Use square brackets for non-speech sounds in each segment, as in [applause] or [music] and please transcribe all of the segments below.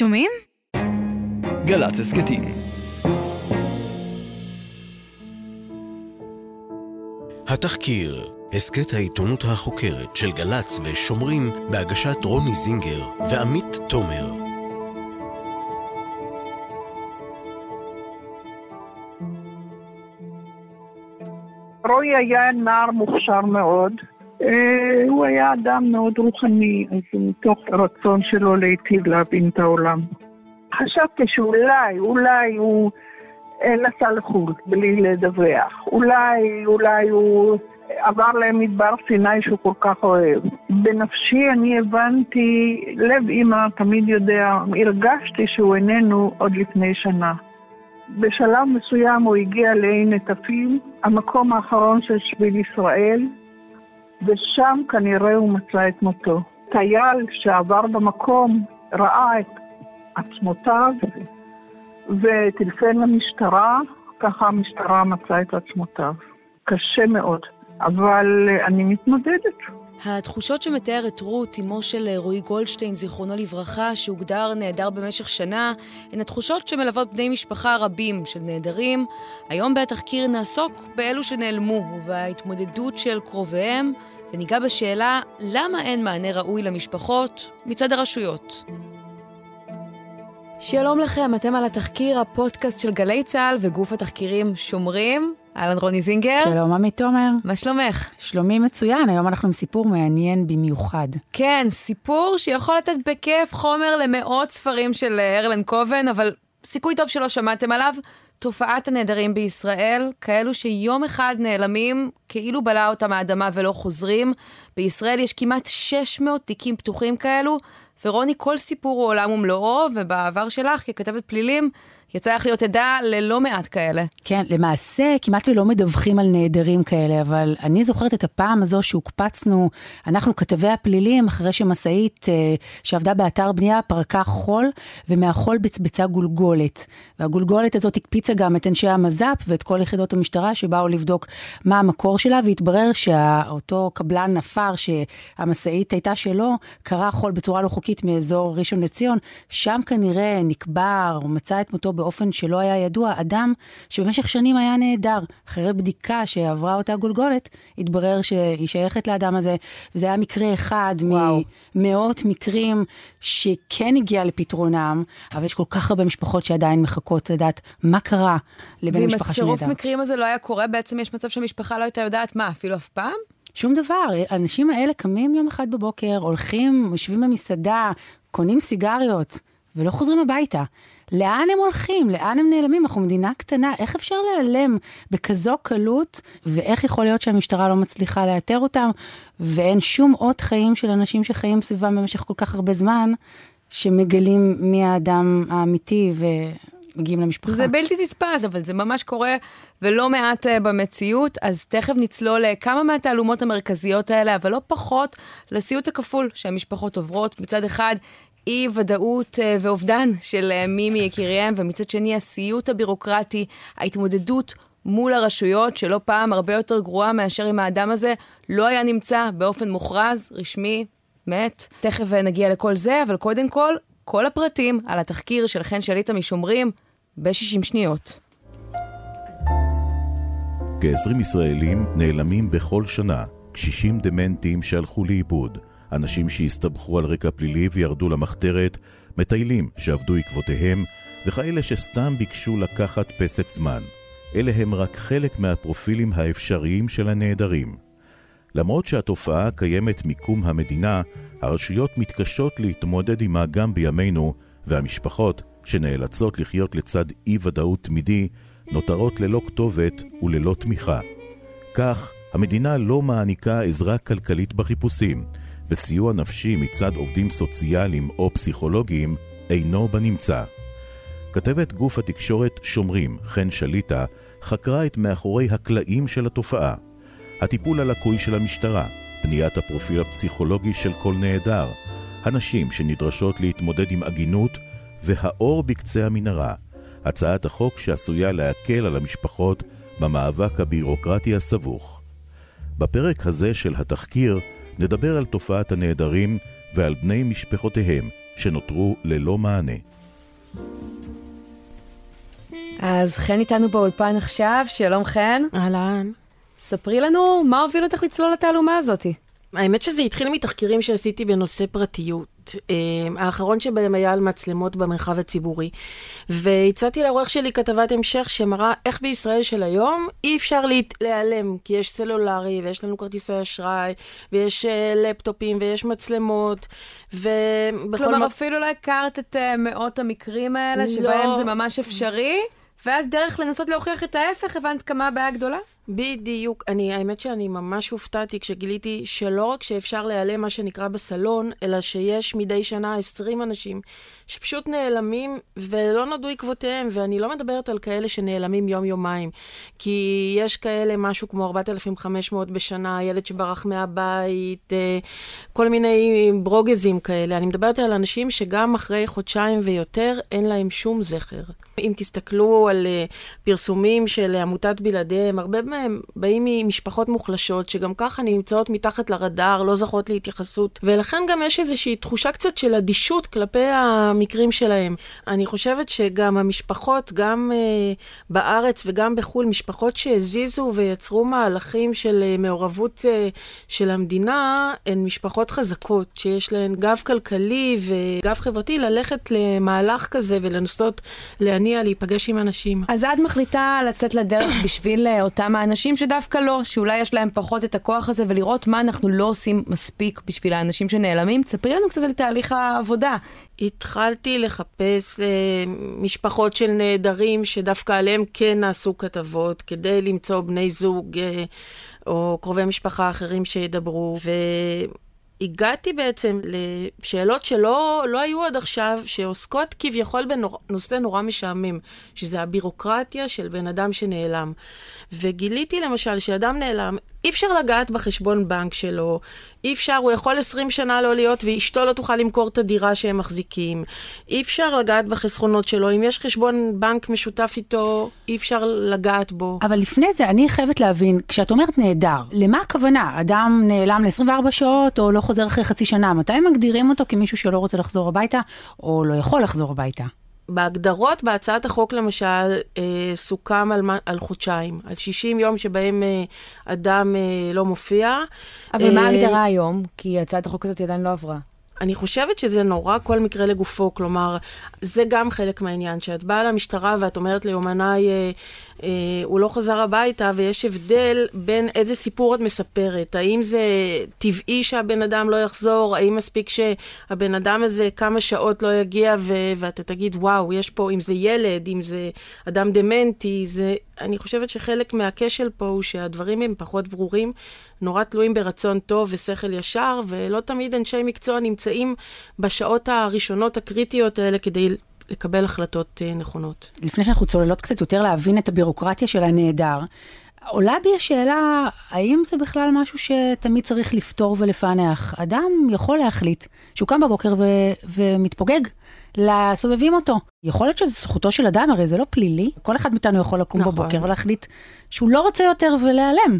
שומעים? גל"צ הסכתים. התחקיר, הסכת העיתונות החוקרת של גל"צ ושומרים בהגשת רוני זינגר ועמית תומר. רוי היה נער מוכשר מאוד. אה, הוא היה אדם מאוד רוחני, אז מתוך הרצון שלו להיטיב להבין את העולם. חשבתי שאולי, אולי הוא אה, נסע לחו"ל בלי לדווח. אולי, אולי הוא עבר למדבר סיני שהוא כל כך אוהב. בנפשי אני הבנתי, לב אימא תמיד יודע, הרגשתי שהוא איננו עוד לפני שנה. בשלב מסוים הוא הגיע לעין נטפים, המקום האחרון של שביל ישראל, ושם כנראה הוא מצא את מותו. טייל שעבר במקום ראה את עצמותיו וטלפן למשטרה, ככה המשטרה מצאה את עצמותיו. קשה מאוד, אבל אני מתמודדת. התחושות שמתארת רות, אמו של רועי גולדשטיין, זיכרונו לברכה, שהוגדר נעדר במשך שנה, הן התחושות שמלוות בני משפחה רבים של נעדרים. היום בתחקיר נעסוק באלו שנעלמו ובהתמודדות של קרוביהם, וניגע בשאלה למה אין מענה ראוי למשפחות מצד הרשויות. שלום לכם, אתם על התחקיר, הפודקאסט של גלי צה"ל וגוף התחקירים שומרים. אהלן רוני זינגר. שלום עמית תומר. מה שלומך? שלומי מצוין, היום אנחנו עם סיפור מעניין במיוחד. כן, סיפור שיכול לתת בכיף חומר למאות ספרים של הרלן קובן, אבל סיכוי טוב שלא שמעתם עליו. תופעת הנעדרים בישראל, כאלו שיום אחד נעלמים כאילו בלעה אותם האדמה ולא חוזרים. בישראל יש כמעט 600 תיקים פתוחים כאלו, ורוני, כל סיפור הוא עולם ומלואו, ובעבר שלך, ככתבת פלילים, יצא לך להיות עדה ללא מעט כאלה. כן, למעשה כמעט ולא מדווחים על נעדרים כאלה, אבל אני זוכרת את הפעם הזו שהוקפצנו, אנחנו כתבי הפלילים, אחרי שמשאית אה, שעבדה באתר בנייה פרקה חול, ומהחול בצבצה גולגולת. והגולגולת הזאת הקפיצה גם את אנשי המז"פ ואת כל יחידות המשטרה שבאו לבדוק מה המקור שלה, והתברר שאותו קבלן נפר שהמשאית הייתה שלו, קרא חול בצורה לא חוקית מאזור ראשון לציון, שם כנראה נקבר מצא את מותו באופן שלא היה ידוע, אדם שבמשך שנים היה נעדר. אחרי בדיקה שעברה אותה גולגולת, התברר שהיא שייכת לאדם הזה, וזה היה מקרה אחד וואו. ממאות מקרים שכן הגיע לפתרונם, אבל יש כל כך הרבה משפחות שעדיין מחכות לדעת מה קרה לבן משפחה שנעדר. ואם הצירוף מקרים הזה לא היה קורה, בעצם יש מצב שהמשפחה לא הייתה יודעת מה, אפילו אף פעם? שום דבר, האנשים האלה קמים יום אחד בבוקר, הולכים, יושבים במסעדה, קונים סיגריות, ולא חוזרים הביתה. לאן הם הולכים? לאן הם נעלמים? אנחנו מדינה קטנה, איך אפשר להיעלם בכזו קלות, ואיך יכול להיות שהמשטרה לא מצליחה לאתר אותם, ואין שום אות חיים של אנשים שחיים סביבם במשך כל כך הרבה זמן, שמגלים מי האדם האמיתי ו... מגיעים למשפחה. זה בלתי נתפס, אבל זה ממש קורה ולא מעט uh, במציאות, אז תכף נצלול לכמה מהתעלומות המרכזיות האלה, אבל לא פחות לסיוט הכפול שהמשפחות עוברות. מצד אחד, אי ודאות uh, ואובדן של uh, מי מיקיריהם, ומצד שני הסיוט הבירוקרטי, ההתמודדות מול הרשויות, שלא פעם הרבה יותר גרועה מאשר אם האדם הזה לא היה נמצא באופן מוכרז, רשמי, מת. תכף נגיע לכל זה, אבל קודם כל, כל הפרטים על התחקיר של חן שליטה משומרים ב-60 שניות. כ-20 ישראלים נעלמים בכל שנה, קשישים דמנטיים שהלכו לאיבוד, אנשים שהסתבכו על רקע פלילי וירדו למחתרת, מטיילים שעבדו עקבותיהם, וכאלה שסתם ביקשו לקחת פסק זמן. אלה הם רק חלק מהפרופילים האפשריים של הנעדרים. למרות שהתופעה קיימת מקום המדינה, הרשויות מתקשות להתמודד עמה גם בימינו, והמשפחות, שנאלצות לחיות לצד אי-ודאות תמידי, נותרות ללא כתובת וללא תמיכה. כך, המדינה לא מעניקה עזרה כלכלית בחיפושים, וסיוע נפשי מצד עובדים סוציאליים או פסיכולוגיים אינו בנמצא. כתבת גוף התקשורת שומרים, חן שליטה, חקרה את מאחורי הקלעים של התופעה. הטיפול הלקוי של המשטרה, בניית הפרופיל הפסיכולוגי של כל נעדר, הנשים שנדרשות להתמודד עם עגינות והאור בקצה המנהרה, הצעת החוק שעשויה להקל על המשפחות במאבק הבירוקרטי הסבוך. בפרק הזה של התחקיר נדבר על תופעת הנעדרים ועל בני משפחותיהם שנותרו ללא מענה. אז חן איתנו באולפן עכשיו, שלום חן. אהלן. ספרי לנו מה הוביל אותך לצלול לתעלומה הזאתי. האמת שזה התחיל מתחקירים שעשיתי בנושא פרטיות. אה, האחרון שבהם היה על מצלמות במרחב הציבורי. והצעתי לעורך שלי כתבת המשך שמראה איך בישראל של היום אי אפשר להיעלם, כי יש סלולרי, ויש לנו כרטיסי אשראי, ויש אה, לפטופים, ויש מצלמות, ובכל... כלומר, מ... אפילו לא הכרת את uh, מאות המקרים האלה, לא. שבהם זה ממש אפשרי, ואז דרך לנסות להוכיח את ההפך, הבנת כמה הבעיה גדולה? בדיוק. אני, האמת שאני ממש הופתעתי כשגיליתי שלא רק שאפשר להיעלם מה שנקרא בסלון, אלא שיש מדי שנה 20 אנשים שפשוט נעלמים ולא נודעו עקבותיהם, ואני לא מדברת על כאלה שנעלמים יום-יומיים, כי יש כאלה משהו כמו 4,500 בשנה, ילד שברח מהבית, אה, כל מיני ברוגזים כאלה. אני מדברת על אנשים שגם אחרי חודשיים ויותר אין להם שום זכר. אם תסתכלו על אה, פרסומים של עמותת בלעדיהם, הרבה מהם באים ממשפחות מוחלשות, שגם ככה נמצאות מתחת לרדאר, לא זוכות להתייחסות, ולכן גם יש איזושהי תחושה קצת של אדישות כלפי המקרים שלהם. אני חושבת שגם המשפחות, גם uh, בארץ וגם בחו"ל, משפחות שהזיזו ויצרו מהלכים של uh, מעורבות uh, של המדינה, הן משפחות חזקות, שיש להן גב כלכלי וגב חברתי ללכת למהלך כזה ולנסות להניע, להיפגש עם אנשים. אז את מחליטה לצאת לדרך [coughs] בשביל אותם האנשים שדווקא לא, שאולי יש להם פחות את הכוח הזה, ולראות מה אנחנו לא עושים מספיק בשביל האנשים שנעלמים. תספרי לנו קצת על תהליך העבודה. התחלתי לחפש אה, משפחות של נעדרים, שדווקא עליהם כן נעשו כתבות, כדי למצוא בני זוג אה, או קרובי משפחה אחרים שידברו. ו... הגעתי בעצם לשאלות שלא לא היו עד עכשיו, שעוסקות כביכול בנושא נורא משעמם, שזה הבירוקרטיה של בן אדם שנעלם. וגיליתי למשל שאדם נעלם, אי אפשר לגעת בחשבון בנק שלו, אי אפשר, הוא יכול 20 שנה לא להיות ואשתו לא תוכל למכור את הדירה שהם מחזיקים. אי אפשר לגעת בחסכונות שלו, אם יש חשבון בנק משותף איתו, אי אפשר לגעת בו. אבל לפני זה, אני חייבת להבין, כשאת אומרת נהדר, למה הכוונה? אדם נעלם ל-24 שעות או לא חוזר אחרי חצי שנה? מתי מגדירים אותו כמישהו שלא רוצה לחזור הביתה או לא יכול לחזור הביתה? בהגדרות בהצעת החוק למשל, אה, סוכם על, על חודשיים, על 60 יום שבהם אה, אדם אה, לא מופיע. אבל אה, מה ההגדרה היום? כי הצעת החוק הזאת עדיין לא עברה. אני חושבת שזה נורא כל מקרה לגופו, כלומר, זה גם חלק מהעניין, שאת באה למשטרה ואת אומרת ליומנאי, אה, אה, הוא לא חזר הביתה, ויש הבדל בין איזה סיפור את מספרת. האם זה טבעי שהבן אדם לא יחזור? האם מספיק שהבן אדם הזה כמה שעות לא יגיע ו- ואתה תגיד, וואו, יש פה, אם זה ילד, אם זה אדם דמנטי, זה... אני חושבת שחלק מהכשל פה הוא שהדברים הם פחות ברורים, נורא תלויים ברצון טוב ושכל ישר, ולא תמיד אנשי מקצוע נמצאים בשעות הראשונות הקריטיות האלה כדי לקבל החלטות אה, נכונות. לפני שאנחנו צוללות קצת יותר להבין את הבירוקרטיה של הנעדר, עולה בי השאלה, האם זה בכלל משהו שתמיד צריך לפתור ולפענח? אדם יכול להחליט שהוא קם בבוקר ו- ומתפוגג לסובבים אותו. יכול להיות שזו זכותו של אדם, הרי זה לא פלילי. כל אחד מאיתנו יכול לקום נכון. בבוקר ולהחליט שהוא לא רוצה יותר ולהיעלם.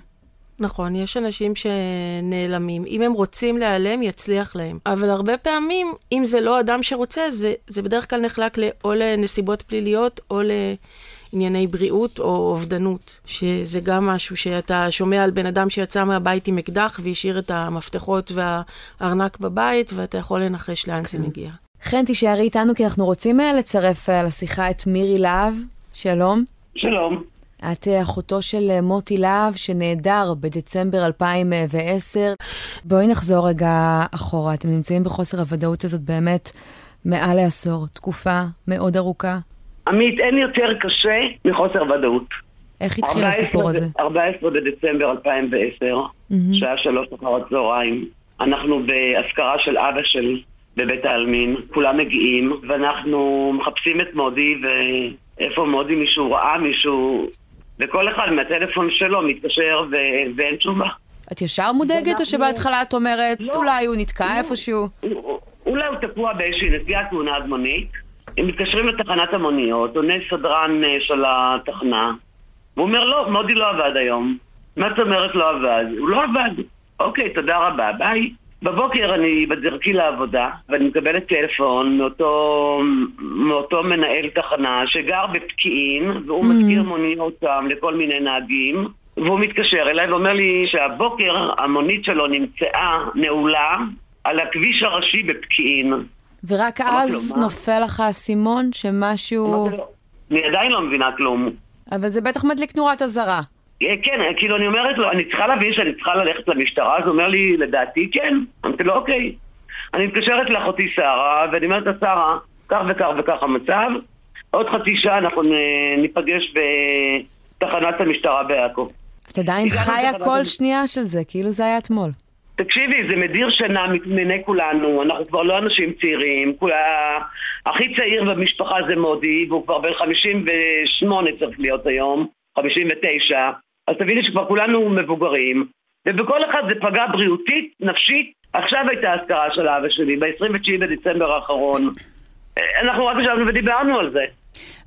נכון, יש אנשים שנעלמים. אם הם רוצים להיעלם, יצליח להם. אבל הרבה פעמים, אם זה לא אדם שרוצה, זה, זה בדרך כלל נחלק או לנסיבות פליליות או לענייני בריאות או אובדנות, שזה גם משהו שאתה שומע על בן אדם שיצא מהבית עם אקדח והשאיר את המפתחות והארנק בבית, ואתה יכול לנחש לאן זה כן. מגיע. חן, תישארי איתנו, כי אנחנו רוצים אה, לצרף אה, לשיחה את מירי להב. שלום. שלום. את אה, אחותו של מוטי להב, שנעדר בדצמבר 2010. בואי נחזור רגע אחורה. אתם נמצאים בחוסר הוודאות הזאת באמת מעל לעשור, תקופה מאוד ארוכה. עמית, אין יותר קשה מחוסר ודאות. איך התחיל הסיפור הזה? 14 בדצמבר 2010, mm-hmm. שעה שלוש אחר הצהריים. אנחנו באזכרה של אבא של בבית העלמין, כולם מגיעים, ואנחנו מחפשים את מודי, ואיפה מודי מישהו ראה מישהו, וכל אחד מהטלפון שלו מתקשר ו... ואין תשובה. את ישר מודאגת, ואנחנו... או שבהתחלה את אומרת, לא, אולי הוא נתקע לא, איפשהו? אולי הוא תקוע באיזושהי נסיעה תאונת מונית, הם מתקשרים לתחנת המוניות, עונה סדרן אה, של התחנה, והוא אומר, לא, מודי לא עבד היום. מה זאת אומרת לא עבד? הוא לא עבד. אוקיי, תודה רבה, ביי. בבוקר אני בדרכי לעבודה, ואני מקבלת טלפון מאותו, מאותו מנהל תחנה שגר בפקיעין, והוא mm. מזכיר מוניות שם לכל מיני נהגים, והוא מתקשר אליי ואומר לי שהבוקר המונית שלו נמצאה נעולה על הכביש הראשי בפקיעין. ורק אז כלומר, נופל לך האסימון שמשהו... אני עדיין לא מבינה כלום. אבל זה בטח מדליק נורת אזהרה. אה, כן, כאילו אני אומרת לו, אני צריכה להבין שאני צריכה ללכת למשטרה, אז הוא אומר לי, לדעתי כן. אמרתי לו, אוקיי. אני מתקשרת לאחותי שרה, ואני אומרת לה, שרה, כך וכך וכך המצב, עוד חצי שעה אנחנו ניפגש בתחנת המשטרה בעכו. את עדיין חיה כל שנייה של זה, כאילו זה היה אתמול. תקשיבי, זה מדיר שינה מעיני כולנו, אנחנו כבר לא אנשים צעירים, כולה... הכי צעיר במשפחה זה מודי, והוא כבר בן 58 צריך להיות היום, 59, אז תביני שכבר כולנו מבוגרים, ובכל אחד זה פגע בריאותית, נפשית. עכשיו הייתה אזכרה של אבא שלי, ב-29 בדצמבר האחרון. אנחנו רק ישבנו ודיברנו על זה.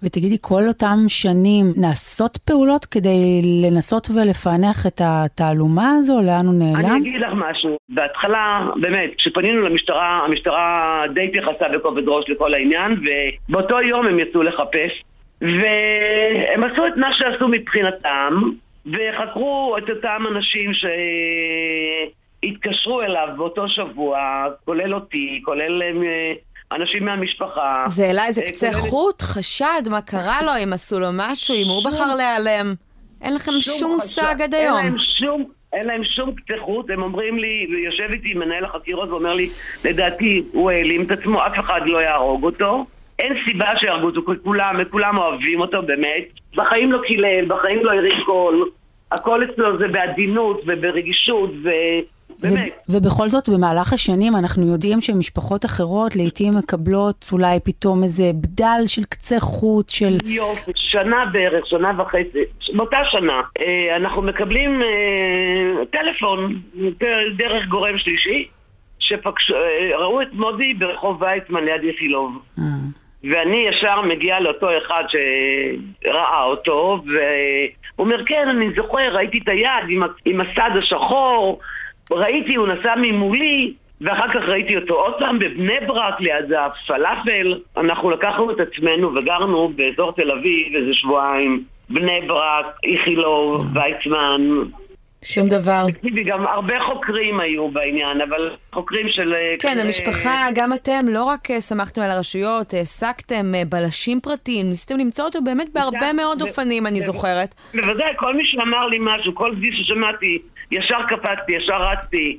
ותגידי, כל אותם שנים נעשות פעולות כדי לנסות ולפענח את התעלומה הזו? לאן הוא נעלם? אני אגיד לך משהו. בהתחלה, באמת, כשפנינו למשטרה, המשטרה די התייחסה בכובד ראש לכל העניין, ובאותו יום הם יצאו לחפש, והם עשו את מה שעשו מבחינתם, וחקרו את אותם אנשים שהתקשרו אליו באותו שבוע, כולל אותי, כולל אה, אנשים מהמשפחה. זה העלה איזה קצה כולל... חוט, חשד, מה קרה לו, אם עשו לו משהו, אם הוא בחר להיעלם. אין לכם שום מושג עד היום. אין להם שום... אין להם שום קצה חוט, הם אומרים לי, ויושב איתי מנהל החקירות ואומר לי, לדעתי הוא העלים את עצמו, אף אחד לא יהרוג אותו. אין סיבה שיהרגו אותו, כולם, כולם אוהבים אותו באמת. בחיים לא קילל, בחיים לא הרים קול. הכל אצלו זה בעדינות וברגישות ו... באמת. ובכל זאת, במהלך השנים אנחנו יודעים שמשפחות אחרות לעיתים מקבלות אולי פתאום איזה בדל של קצה חוט של... יופי, שנה בערך, שנה וחצי, באותה שנה, אה, אנחנו מקבלים אה, טלפון דרך גורם שלישי, שראו אה, את מודי ברחוב ויצמן ליד יחילוב. ואני ישר מגיע לאותו אחד שראה אותו, והוא אומר, כן, אני זוכר, ראיתי את היד עם, עם הסד השחור, ראיתי, הוא נסע ממולי, ואחר כך ראיתי אותו עוד פעם בבני ברק ליד הפלאפל. אנחנו לקחנו את עצמנו וגרנו באזור תל אביב איזה שבועיים. בני ברק, איכילוב, ויצמן, שום דבר. תקשיבי, גם הרבה חוקרים היו בעניין, אבל חוקרים של... אה, כן, כזה... המשפחה, גם אתם, לא רק אה, שמחתם על הרשויות, העסקתם אה, בלשים פרטיים, ניסיתם למצוא אותו באמת בהרבה מאוד אופנים, אני זוכרת. בוודאי, כל מי שאמר לי משהו, כל גיל ששמעתי, ישר קפצתי, ישר רצתי,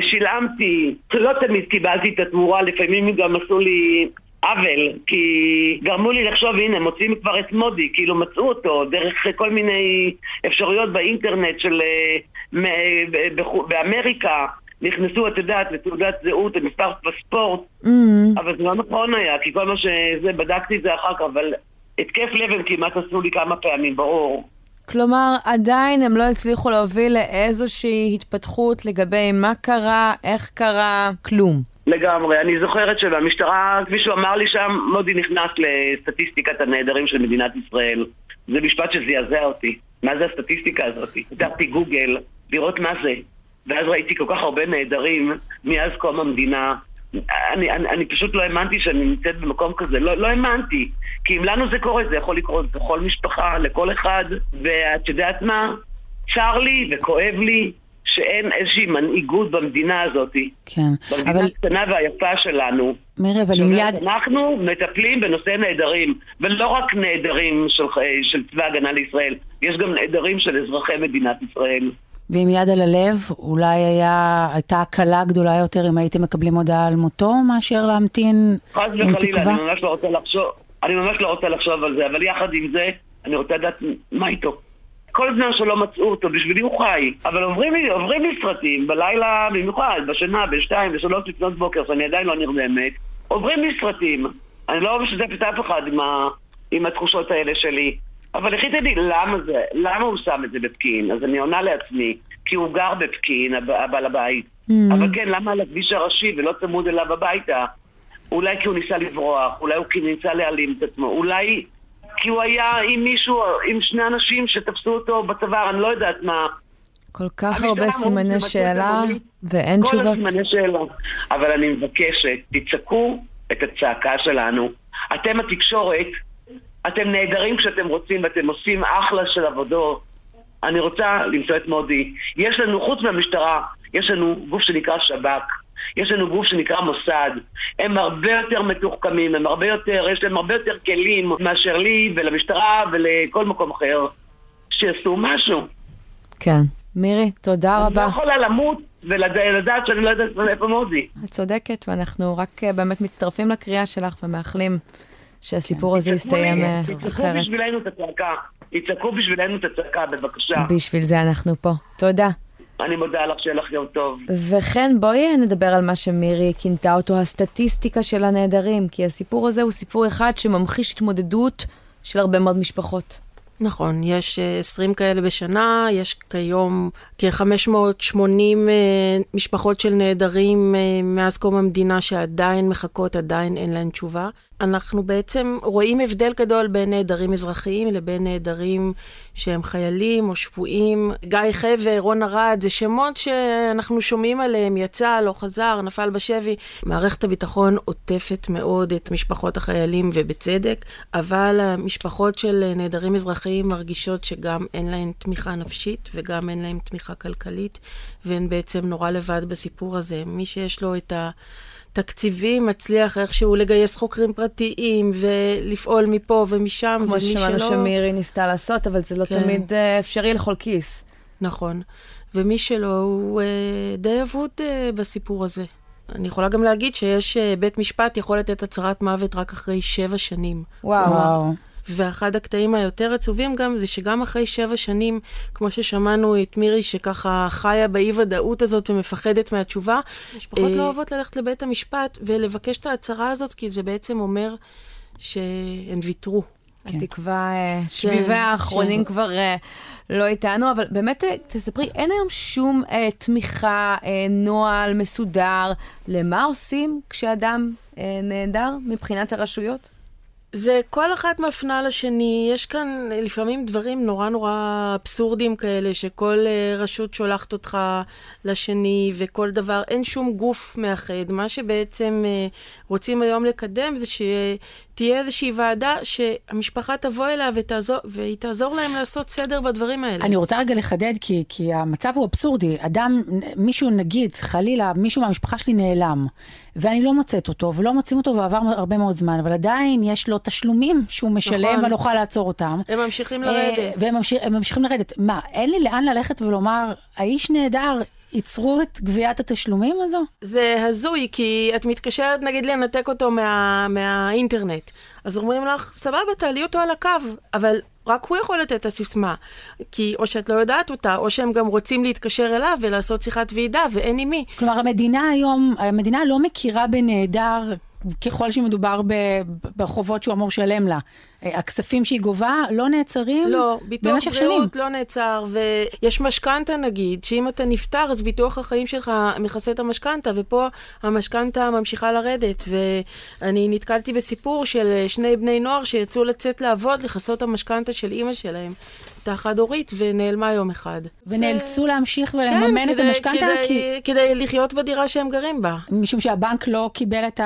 שילמתי, לא תמיד קיבלתי את התמורה, לפעמים גם עשו לי עוול, כי גרמו לי לחשוב, הנה, מוצאים כבר את מודי, כאילו מצאו אותו דרך כל מיני אפשרויות באינטרנט של... אה, באמריקה. נכנסו, את יודעת, לתעודת זהות, למספר פספורט, mm-hmm. אבל זה לא נכון היה, כי כל מה שזה, בדקתי את זה אחר כך, אבל התקף לב הם כמעט עשו לי כמה פעמים, ברור. כלומר, עדיין הם לא הצליחו להוביל לאיזושהי התפתחות לגבי מה קרה, איך קרה, כלום. לגמרי. אני זוכרת שבמשטרה, כפי שהוא אמר לי שם, מודי נכנס לסטטיסטיקת הנעדרים של מדינת ישראל. זה משפט שזעזע אותי. מה זה הסטטיסטיקה הזאת? פתחתי גוגל לראות מה זה. ואז ראיתי כל כך הרבה נעדרים מאז קום המדינה. אני, אני, אני פשוט לא האמנתי שאני נמצאת במקום כזה, לא, לא האמנתי. כי אם לנו זה קורה, זה יכול לקרות לכל משפחה, לכל אחד, ואת יודעת מה? צר לי וכואב לי שאין איזושהי מנהיגות במדינה הזאת. כן, במדינה אבל... הקטנה והיפה שלנו. מירי, אבל עם יד... אנחנו מטפלים בנושא נעדרים, ולא רק נעדרים של, של צבא ההגנה לישראל, יש גם נעדרים של אזרחי מדינת ישראל. ועם יד על הלב, אולי היה, הייתה הקלה גדולה יותר אם הייתם מקבלים הודעה על מותו, מאשר להמתין עם תקווה? חס וחלילה, אני ממש לא רוצה לחשוב, אני ממש לא רוצה לחשוב על זה, אבל יחד עם זה, אני רוצה לדעת מה איתו. כל זמן שלא מצאו אותו, בשבילי הוא חי. אבל עוברים לי, עוברים לי סרטים, בלילה במיוחד, בשינה, בשתיים, בשלוש לפנות בוקר, שאני עדיין לא נרדמת, עוברים לי סרטים. אני לא משתפת אף אחד עם, ה, עם התחושות האלה שלי. אבל החליטה לי למה זה, למה הוא שם את זה בפקיעין. אז אני עונה לעצמי, כי הוא גר בפקיעין, הבעל הבית. Mm. אבל כן, למה על הכביש הראשי ולא צמוד אליו הביתה? אולי כי הוא ניסה לברוח, אולי הוא כי ניסה להעלים את עצמו, אולי כי הוא היה עם מישהו, עם שני אנשים שתפסו אותו בצוואר, אני לא יודעת מה. כל כך הרבה סימני שאלה, ואין כל תשובות. כל הסימני שאלה. אבל אני מבקשת, תצעקו את הצעקה שלנו. אתם התקשורת, אתם נהדרים כשאתם רוצים ואתם עושים אחלה של עבודות. אני רוצה למצוא את מודי. יש לנו, חוץ מהמשטרה, יש לנו גוף שנקרא שב"כ. יש לנו גוף שנקרא מוסד. הם הרבה יותר מתוחכמים, הם הרבה יותר, יש להם הרבה יותר כלים מאשר לי ולמשטרה ולכל מקום אחר. שיעשו משהו. כן. מירי, תודה אני לא רבה. יכולה למות ולדעת שאני לא יודעת איפה מודי. את צודקת, ואנחנו רק אה, באמת מצטרפים לקריאה שלך ומאחלים שהסיפור הזה יסתיים אה, אחרת. בשבילנו את הצעקה. תצעקו בשבילנו את הצעקה, בבקשה. בשביל זה אנחנו פה. תודה. אני מודה לך, שיהיה לך יום טוב. וכן, בואי נדבר על מה שמירי כינתה אותו הסטטיסטיקה של הנעדרים, כי הסיפור הזה הוא סיפור אחד שממחיש התמודדות של הרבה מאוד משפחות. נכון, יש אה, 20 כאלה בשנה, יש כיום כ-580 משפחות של נעדרים אה, מאז קום המדינה שעדיין מחכות, עדיין אין להן תשובה. אנחנו בעצם רואים הבדל גדול בין נעדרים אזרחיים לבין נעדרים שהם חיילים או שבויים. גיא חבר, רון ארד, זה שמות שאנחנו שומעים עליהם, יצא, לא חזר, נפל בשבי. מערכת הביטחון עוטפת מאוד את משפחות החיילים, ובצדק, אבל המשפחות של נעדרים אזרחיים מרגישות שגם אין להן תמיכה נפשית וגם אין להן תמיכה כלכלית, והן בעצם נורא לבד בסיפור הזה. מי שיש לו את ה... תקציבים, מצליח איכשהו לגייס חוקרים פרטיים ולפעול מפה ומשם, כמו ומי ששמענו שלא... שמירי ניסתה לעשות, אבל זה לא כן. תמיד אה, אפשרי לכל כיס. נכון. ומי שלא, הוא אה, די אבוד אה, בסיפור הזה. אני יכולה גם להגיד שיש בית משפט יכול לתת הצהרת מוות רק אחרי שבע שנים. וואו. וואו. ואחד הקטעים היותר עצובים גם, זה שגם אחרי שבע שנים, כמו ששמענו את מירי, שככה חיה באי-ודאות הזאת ומפחדת מהתשובה, משפחות אה, לא אוהבות ללכת לבית המשפט ולבקש את ההצהרה הזאת, כי זה בעצם אומר שהן ויתרו. התקווה, אה, שביבי האחרונים כבר אה, לא איתנו, אבל באמת, אה, תספרי, אין היום שום אה, תמיכה, אה, נוהל מסודר למה עושים כשאדם אה, נעדר מבחינת הרשויות? זה כל אחת מפנה לשני, יש כאן אה, לפעמים דברים נורא נורא אבסורדים כאלה, שכל אה, רשות שולחת אותך לשני וכל דבר, אין שום גוף מאחד. מה שבעצם אה, רוצים היום לקדם זה שתהיה איזושהי ועדה שהמשפחה תבוא אליה ותעזור, והיא תעזור להם לעשות סדר בדברים האלה. אני רוצה רגע לחדד, כי, כי המצב הוא אבסורדי. אדם, מישהו נגיד, חלילה, מישהו מהמשפחה שלי נעלם, ואני לא מוצאת אותו, ולא מוצאים אותו ועבר הרבה מאוד זמן, אבל עדיין יש לו תשלומים שהוא משלם, נכון. ואני לא יכולה לעצור אותם. הם ממשיכים אה, לרדת. והם ממשיך, הם ממשיכים לרדת. מה, אין לי לאן ללכת ולומר, האיש נהדר, ייצרו את גביית התשלומים הזו? זה הזוי, כי את מתקשרת נגיד לנתק אותו מה, מהאינטרנט. אז אומרים לך, סבבה, תעלי אותו על הקו, אבל רק הוא יכול לתת את הסיסמה. כי או שאת לא יודעת אותה, או שהם גם רוצים להתקשר אליו ולעשות שיחת ועידה, ואין עם מי. כלומר, המדינה היום, המדינה לא מכירה בנעדר ככל שמדובר בחובות שהוא אמור לשלם לה. אה, הכספים שהיא גובה לא נעצרים לא, ביטוח במשך שנים. בריאות לא נעצר, ויש משכנתה נגיד, שאם אתה נפטר, אז ביטוח החיים שלך מכסה את המשכנתה, ופה המשכנתה ממשיכה לרדת. ואני נתקלתי בסיפור של שני בני נוער שיצאו לצאת לעבוד, לכסות המשכנתה של אימא שלהם, הייתה חד-הורית, ונעלמה יום אחד. ונאלצו להמשיך כן, ולממן את כדי- המשכנתה, כדי- כי... כדי לחיות בדירה שהם גרים בה. משום שהבנק לא קיבל את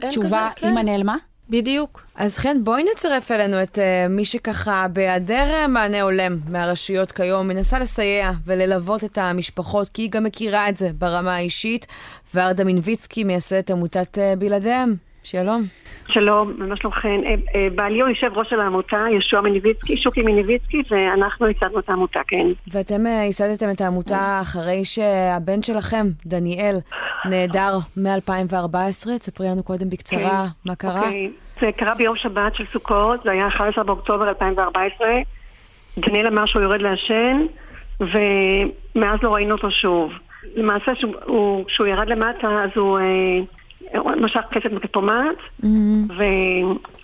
התשובה, כן. אמא נעלמה? בדיוק. אז חן, בואי נצרף אלינו את uh, מי שככה, בהיעדר אה, מענה הולם מהרשויות כיום, מנסה לסייע וללוות את המשפחות, כי היא גם מכירה את זה ברמה האישית. ורדה מינביצקי, מייסדת עמותת uh, בלעדיהם. שלום. שלום, מה שלומכם? אה, אה, בעלי הוא יושב ראש של העמותה, יהושע מניביצקי, שוקי מניביצקי, ואנחנו ייסדנו את העמותה, כן. ואתם אה, ייסדתם את העמותה אחרי שהבן שלכם, דניאל, נעדר מ-2014. תספרי לנו קודם בקצרה מה קרה. אוקיי. זה קרה ביום שבת של סוכות, זה היה 11 באוקטובר 2014. דניאל אמר שהוא יורד לעשן, ומאז לא ראינו אותו שוב. למעשה, שהוא- הוא- כשהוא ירד למטה, אז הוא אה, הוא משך כסף מכספומט,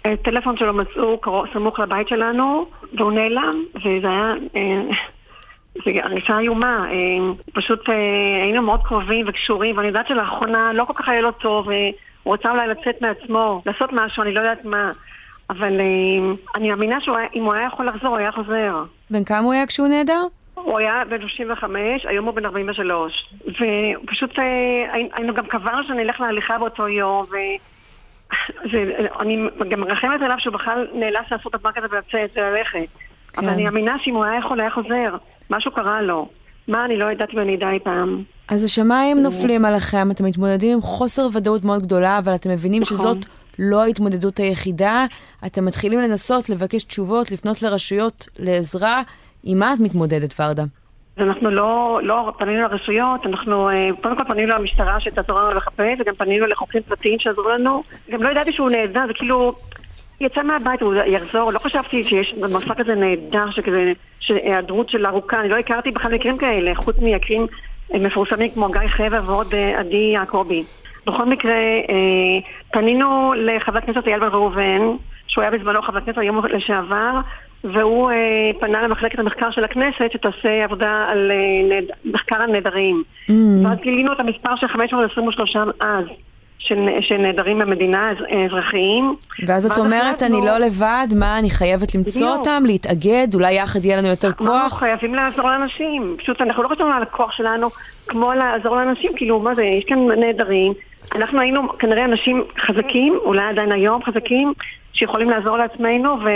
והטלפון שלו מצאו קרוב, סמוך לבית שלנו, והוא נעלם, וזה היה... אה, זו הרגשה איומה, אה, פשוט אה, היינו מאוד קרובים וקשורים, ואני יודעת שלאחרונה לא כל כך היה לו טוב, אה, הוא רצה אולי לצאת מעצמו, לעשות משהו, אני לא יודעת מה, אבל אני מאמינה שאם הוא היה יכול לחזור, הוא היה חוזר. בן כמה הוא היה כשהוא נעדר? הוא היה בן 35, היום הוא בן 43. ופשוט אה, היינו גם קבענו שאני אלך להליכה באותו יום, ואני גם מרחמת עליו שהוא בכלל נאלץ לעשות את הזה ולצאת וללכת. כן. אבל אני מאמינה שאם הוא היה יכול, היה חוזר. משהו קרה לו. מה, אני לא יודעת אם אני אדע אי פעם. אז השמיים נופלים עליכם, אתם מתמודדים עם חוסר ודאות מאוד גדולה, אבל אתם מבינים נכון. שזאת לא ההתמודדות היחידה. אתם מתחילים לנסות לבקש תשובות, לפנות לרשויות לעזרה. עם מה את מתמודדת, ורדה? אנחנו לא, לא פנינו לרשויות, אנחנו אה, קודם כל פנינו למשטרה שתעזור לנו לחפש, וגם פנינו לחוקרים פרטיים שעזרו לנו. גם לא ידעתי שהוא נהדר, זה כאילו... יצא מהבית, הוא יחזור, לא חשבתי שיש מסע כזה נהדר, שכזה, שהיעדרות של ארוכה, אני לא הכרתי בכלל מקרים כאלה, חוץ ממקרים אה, מפורסמים כמו גיא חבר ועוד אה, עדי יעקבי. בכל מקרה, פנינו לחבר הכנסת אייל בן ראובן, שהוא היה בזמנו חבר הכנסת היום לשעבר, והוא אה, פנה למחלקת המחקר של הכנסת שתעשה עבודה על אה, נד... מחקר על נדרים. Mm. ואז גילינו את המספר של 523 אז. שנעדרים במדינה אזרחיים. ואז את אומרת, אני לא לבד, מה, אני חייבת למצוא אותם, להתאגד, אולי יחד יהיה לנו יותר כוח? אנחנו חייבים לעזור לאנשים. פשוט אנחנו לא חושבים על הכוח שלנו כמו לעזור לאנשים, כאילו, מה זה, יש כאן נעדרים. אנחנו היינו כנראה אנשים חזקים, אולי עדיין היום חזקים, שיכולים לעזור לעצמנו, ו...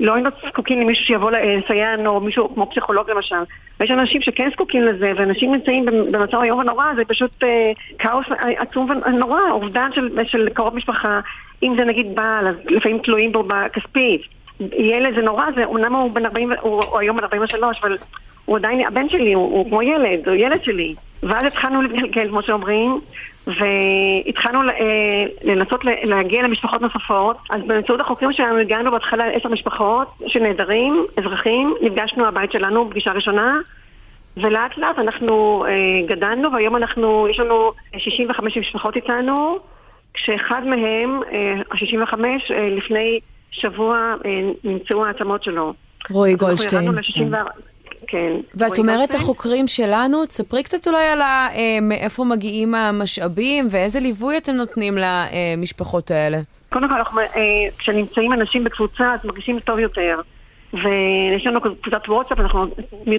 לא היינו זקוקים למישהו שיבוא לסייע לנו, מישהו כמו פסיכולוג למשל. ויש אנשים שכן זקוקים לזה, ואנשים נמצאים במצב איום ונורא, זה פשוט אה, כאוס עצום ונורא, אובדן של, של קרוב משפחה, אם זה נגיד בעל, אז לפעמים תלויים בו בכספית. ילד זה נורא, זה, אומנם הוא בן 40, הוא, הוא היום בן 43, אבל הוא עדיין, הבן שלי, הוא, הוא כמו ילד, הוא ילד שלי. ואז התחלנו להתגלגל, כמו שאומרים, והתחלנו אה, לנסות להגיע למשפחות נוספות. אז באמצעות החוקרים שלנו הגענו בהתחלה לעשר משפחות של נעדרים, אזרחים, נפגשנו הבית שלנו פגישה ראשונה, ולאט לאט אנחנו אה, גדלנו, והיום אנחנו, יש לנו 65 משפחות איתנו, כשאחד מהם, ה-65, אה, לפני שבוע נמצאו העצמות שלו. רועי גולדשטיין. כן. ואת אומרת החוקרים שלנו, תספרי קצת אולי על אה, מאיפה מגיעים המשאבים ואיזה ליווי אתם נותנים למשפחות האלה. קודם כל, אה, כשנמצאים אנשים בקבוצה, אז מרגישים טוב יותר. ויש לנו קבוצת וואטסאפ, אנחנו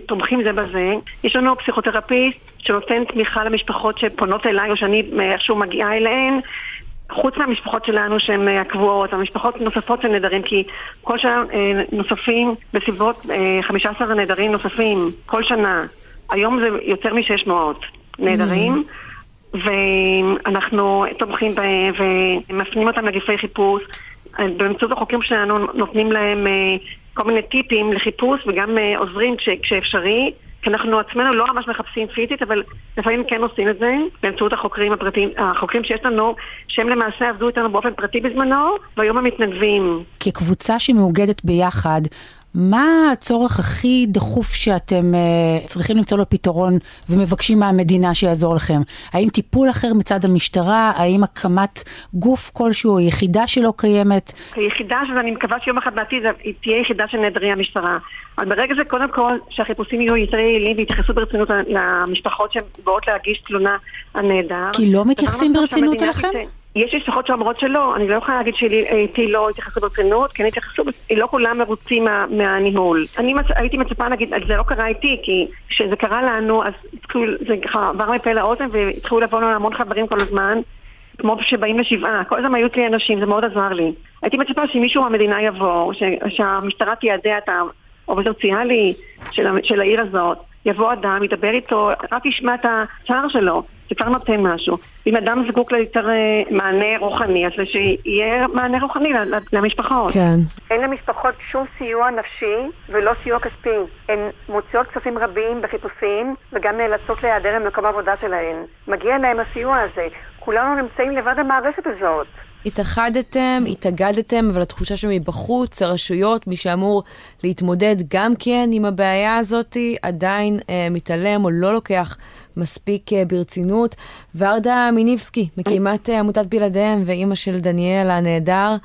תומכים זה בזה. יש לנו פסיכותרפיסט שנותן תמיכה למשפחות שפונות אליי, או שאני איכשהו מגיעה אליהן. חוץ מהמשפחות שלנו שהן אה, הקבועות, המשפחות נוספות של נדרים, כי כל שנה אה, נוספים בסביבות 15 אה, נדרים נוספים, כל שנה. היום זה יותר מ-600 נדרים. Mm. ואנחנו תומכים בהם ומפנים אותם לגפי חיפוש. באמצעות החוקים שלנו נותנים להם כל מיני טיפים לחיפוש וגם עוזרים כשאפשרי. כי אנחנו עצמנו לא ממש מחפשים פיזית, אבל לפעמים כן עושים את זה באמצעות החוקרים הפרטיים, החוקרים שיש לנו, שהם למעשה עבדו איתנו באופן פרטי בזמנו, והיום הם מתנדבים. כקבוצה שמאוגדת ביחד, מה הצורך הכי דחוף שאתם uh, צריכים למצוא לו פתרון ומבקשים מהמדינה שיעזור לכם? האם טיפול אחר מצד המשטרה? האם הקמת גוף כלשהו, יחידה שלא קיימת? היחידה שאני מקווה שיום אחד בעתיד היא תהיה יחידה של נעדרי המשטרה. אבל ברגע זה קודם כל שהחיפושים יהיו יותר יעילים ויתייחסו ברצינות למשפחות שבאות להגיש תלונה על נעדר. כי לא מתייחסים ברצינות אליכם? יש משפחות שאומרות שלא, אני לא יכולה להגיד שאיתי לא התייחסו ברצינות, כן התייחסו, לא כולם מרוצים מה, מהניהול. אני מצ... הייתי מצפה להגיד, זה לא קרה איתי, כי כשזה קרה לנו, אז זה ככה עבר מפה לאוזן והתחילו לבוא לנו המון חברים כל הזמן, כמו שבאים לשבעה, כל הזמן היו אצלי אנשים, זה מאוד עזר לי. הייתי מצפה שמישהו מהמדינה יבוא, ש... שהמשטרה תיידע את העובד סוציאלי של, של העיר הזאת, יבוא אדם, ידבר איתו, רק ישמע את הצער שלו. זה כבר נותן משהו. אם אדם זקוק ליותר אה, מענה רוחני, אז שיהיה מענה רוחני למשפחות. כן. אין למשפחות שום סיוע נפשי ולא סיוע כספי. הן מוציאות כספים רבים בחיפושים, וגם נאלצות להיעדר ממקום העבודה שלהן. מגיע להם הסיוע הזה. כולנו נמצאים לבד במערכת הזאת. התאחדתם, התאגדתם, אבל התחושה שמבחוץ, הרשויות, מי שאמור להתמודד גם כן עם הבעיה הזאת, עדיין אה, מתעלם או לא לוקח מספיק אה, ברצינות. ורדה מיניבסקי, מקימת אה, עמותת בלעדיהם ואימא של דניאל הנהדר.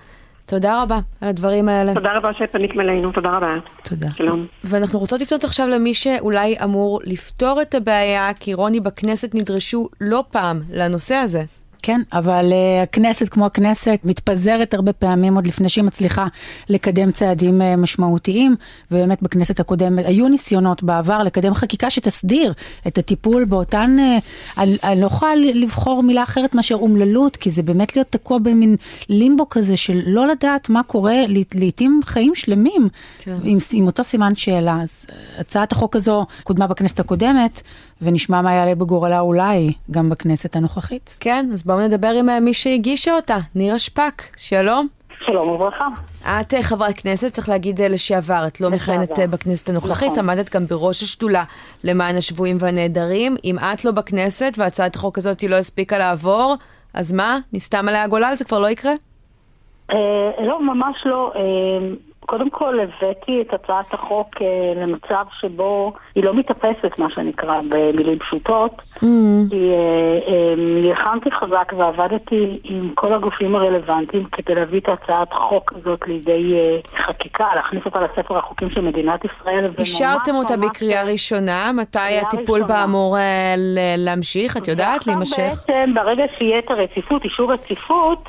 תודה רבה על הדברים האלה. תודה רבה שפניתם אלינו, תודה רבה. תודה. שלום. ואנחנו רוצות לפנות עכשיו למי שאולי אמור לפתור את הבעיה, כי רוני בכנסת נדרשו לא פעם לנושא הזה. כן, אבל uh, הכנסת כמו הכנסת מתפזרת הרבה פעמים עוד לפני שהיא מצליחה לקדם צעדים uh, משמעותיים, ובאמת בכנסת הקודמת היו ניסיונות בעבר לקדם חקיקה שתסדיר את הטיפול באותן, uh, אני, אני לא יכולה לבחור מילה אחרת מאשר אומללות, כי זה באמת להיות תקוע במין לימבו כזה של לא לדעת מה קורה, לעתים חיים שלמים, כן. עם, עם אותו סימן שאלה. אז הצעת החוק הזו קודמה בכנסת הקודמת, ונשמע מה יעלה בגורלה אולי גם בכנסת הנוכחית. כן, אז בואו נדבר עם אה, מי שהגישה אותה, נירה שפק, שלום. שלום וברכה. את אה, חברת כנסת, צריך להגיד אה, לשעבר, את לא מכהנת בכנסת הנוכחית, נכון. עמדת גם בראש השדולה למען השבויים והנעדרים. אם את לא בכנסת והצעת החוק הזאת לא הספיקה לעבור, אז מה? נסתם עליה הגולל? זה כבר לא יקרה? לא, ממש לא. קודם כל הבאתי את הצעת החוק אה, למצב שבו היא לא מתאפסת, מה שנקרא, במילים פשוטות. Mm. כי אה, נלחמתי חזק ועבדתי עם כל הגופים הרלוונטיים כדי להביא את הצעת החוק הזאת לידי אה, חקיקה, להכניס אותה לספר החוקים של מדינת ישראל. אישרתם אותה בקריאה ראשונה, מתי הטיפול בה אמור להמשיך? את יודעת, להימשך? בעצם, ברגע שיהיה את הרציפות, אישור רציפות,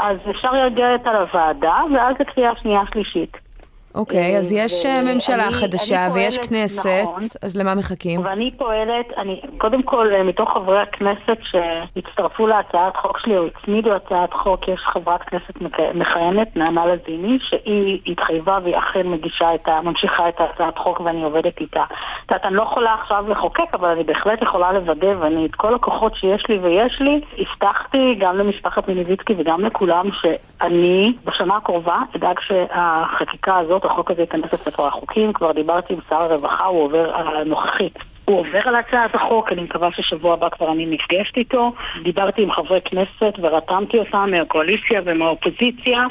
אז אפשר להגיע אותה לוועדה, ואז לקריאה שנייה שלישית. אוקיי, אז יש אה, ממשלה אני, חדשה אני ויש כנסת, נכון, אז למה מחכים? ואני פועלת, אני, קודם כל, אה, מתוך חברי הכנסת שהצטרפו להצעת חוק שלי, או הצמידו הצעת חוק, יש חברת כנסת מכהנת, נעמה לזיני, שהיא התחייבה והיא אכן מגישה את ה... ממשיכה את הצעת חוק ואני עובדת איתה. את יודעת, אני לא יכולה עכשיו לחוקק, אבל אני בהחלט יכולה לוודא, ואני את כל הכוחות שיש לי ויש לי, הבטחתי גם למשפחת מיניביצקי וגם לכולם, שאני בשנה הקרובה אדאג שהחקיקה הזאת הזאת, החוק הזה ייכנס לספר החוקים, כבר דיברתי עם שר הרווחה, הוא עובר על הנוכחית. הוא עובר על הצעת החוק, אני מקווה ששבוע הבא כבר אני נפגשת איתו. דיברתי עם חברי כנסת ורתמתי אותם מהקואליציה ומהאופוזיציה.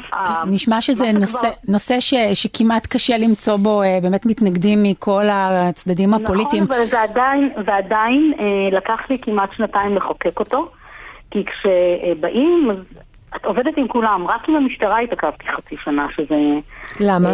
נשמע שזה נושא, כבר... נושא ש, שכמעט קשה למצוא בו אה, באמת מתנגדים מכל הצדדים הפוליטיים. נכון, אבל זה עדיין, ועדיין אה, לקח לי כמעט שנתיים לחוקק אותו. כי כשבאים, את עובדת עם כולם, רק עם המשטרה התעכבתי חצי שנה, שזה... למה?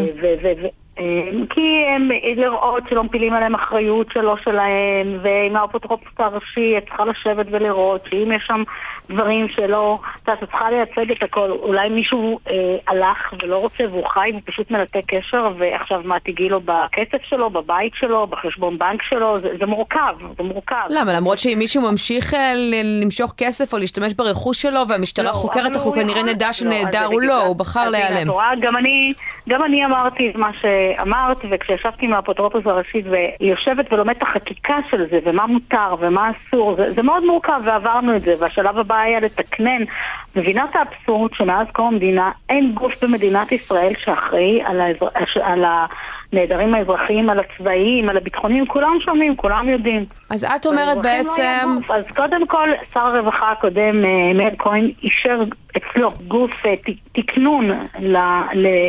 אה, כי הם לראות שלא מפילים עליהם אחריות שלא שלהם, ועם האפוטרופוס הראשי את צריכה לשבת ולראות שאם יש שם דברים שלא, את יודעת, את צריכה לייצג את הכל. אולי מישהו אה, הלך ולא רוצה והוא חי ופשוט מנתק קשר, ועכשיו מה תגיעי לו בכסף שלו, בבית שלו, בחשבון בנק שלו, זה, זה מורכב, זה מורכב. למה? למרות שאם מישהו ממשיך אה, למשוך כסף או להשתמש ברכוש שלו והמשטרה לא, חוקרת, אנחנו כנראה נדע שנעדר לא, הוא לא, הוא בחר להיעלם. גם אני, גם אני אמרתי את מה שאמרת, וכשישבתי עם האפוטרופוס הראשי והיא יושבת ולומדת החקיקה של זה, ומה מותר ומה אסור, זה, זה מאוד מורכב ועברנו את זה, והשלב הבא היה לתקנן. מבינה את האבסורד שמאז קום המדינה אין גוף במדינת ישראל שאחראי על, האזר... על הנעדרים האזרחיים, על הצבאיים, על הביטחוניים, כולם שומעים, כולם יודעים. אז את אומרת לא בעצם... לא אז קודם כל, שר הרווחה הקודם, אה, מאיר כהן, אישר אצלו גוף אה, תקנון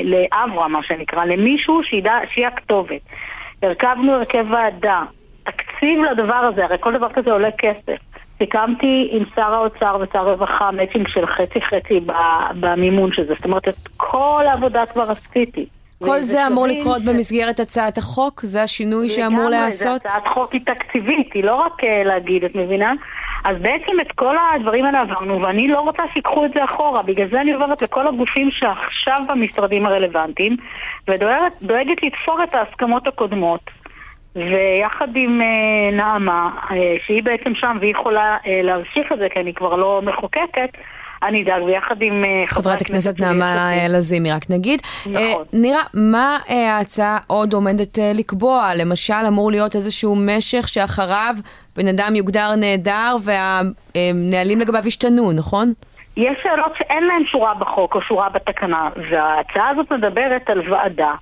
לאברה, מה שנקרא, למישהו שידע, שיהיה הכתובת. הרכבנו הרכב ועדה, תקציב לדבר הזה, הרי כל דבר כזה עולה כסף. סיכמתי עם שר האוצר ושר הרווחה מצ'ינג של חצי-חצי במימון של זה. זאת אומרת, את כל העבודה כבר עשיתי. כל זה אמור לקרות ש... במסגרת הצעת החוק? זה השינוי שאמור להיעשות? זה הצעת חוק היא תקציבית, היא לא רק uh, להגיד, את מבינה? אז בעצם את כל הדברים האלה עברנו, ואני לא רוצה שיקחו את זה אחורה. בגלל זה אני עוברת לכל הגופים שעכשיו במשרדים הרלוונטיים, ודואגת לתפור את ההסכמות הקודמות. ויחד עם uh, נעמה, uh, שהיא בעצם שם והיא יכולה uh, להמשיך את זה, כי אני כבר לא מחוקקת, אני אדאג, ויחד עם uh, חברת הכנסת נעמה לזימי, רק נגיד. נכון. Uh, נירה, מה ההצעה עוד עומדת לקבוע? למשל, אמור להיות איזשהו משך שאחריו בן אדם יוגדר נהדר והנהלים לגביו ישתנו, נכון? יש שאלות שאין להן שורה בחוק או שורה בתקנה, וההצעה הזאת מדברת על ועדה.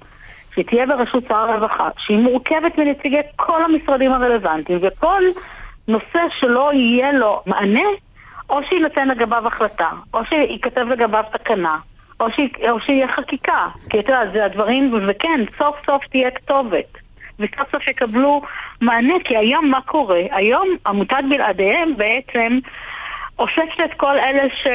שתהיה בראשות שר הרווחה, שהיא מורכבת מנציגי כל המשרדים הרלוונטיים, וכל נושא שלא יהיה לו מענה, או שיינתן לגביו החלטה, או שייכתב לגביו תקנה, או, ש... או שיהיה חקיקה. כי אתה יודע, זה הדברים, וכן, סוף סוף תהיה כתובת. וסוף סוף יקבלו מענה, כי היום מה קורה? היום עמותת בלעדיהם בעצם אוספת את כל אלה ש...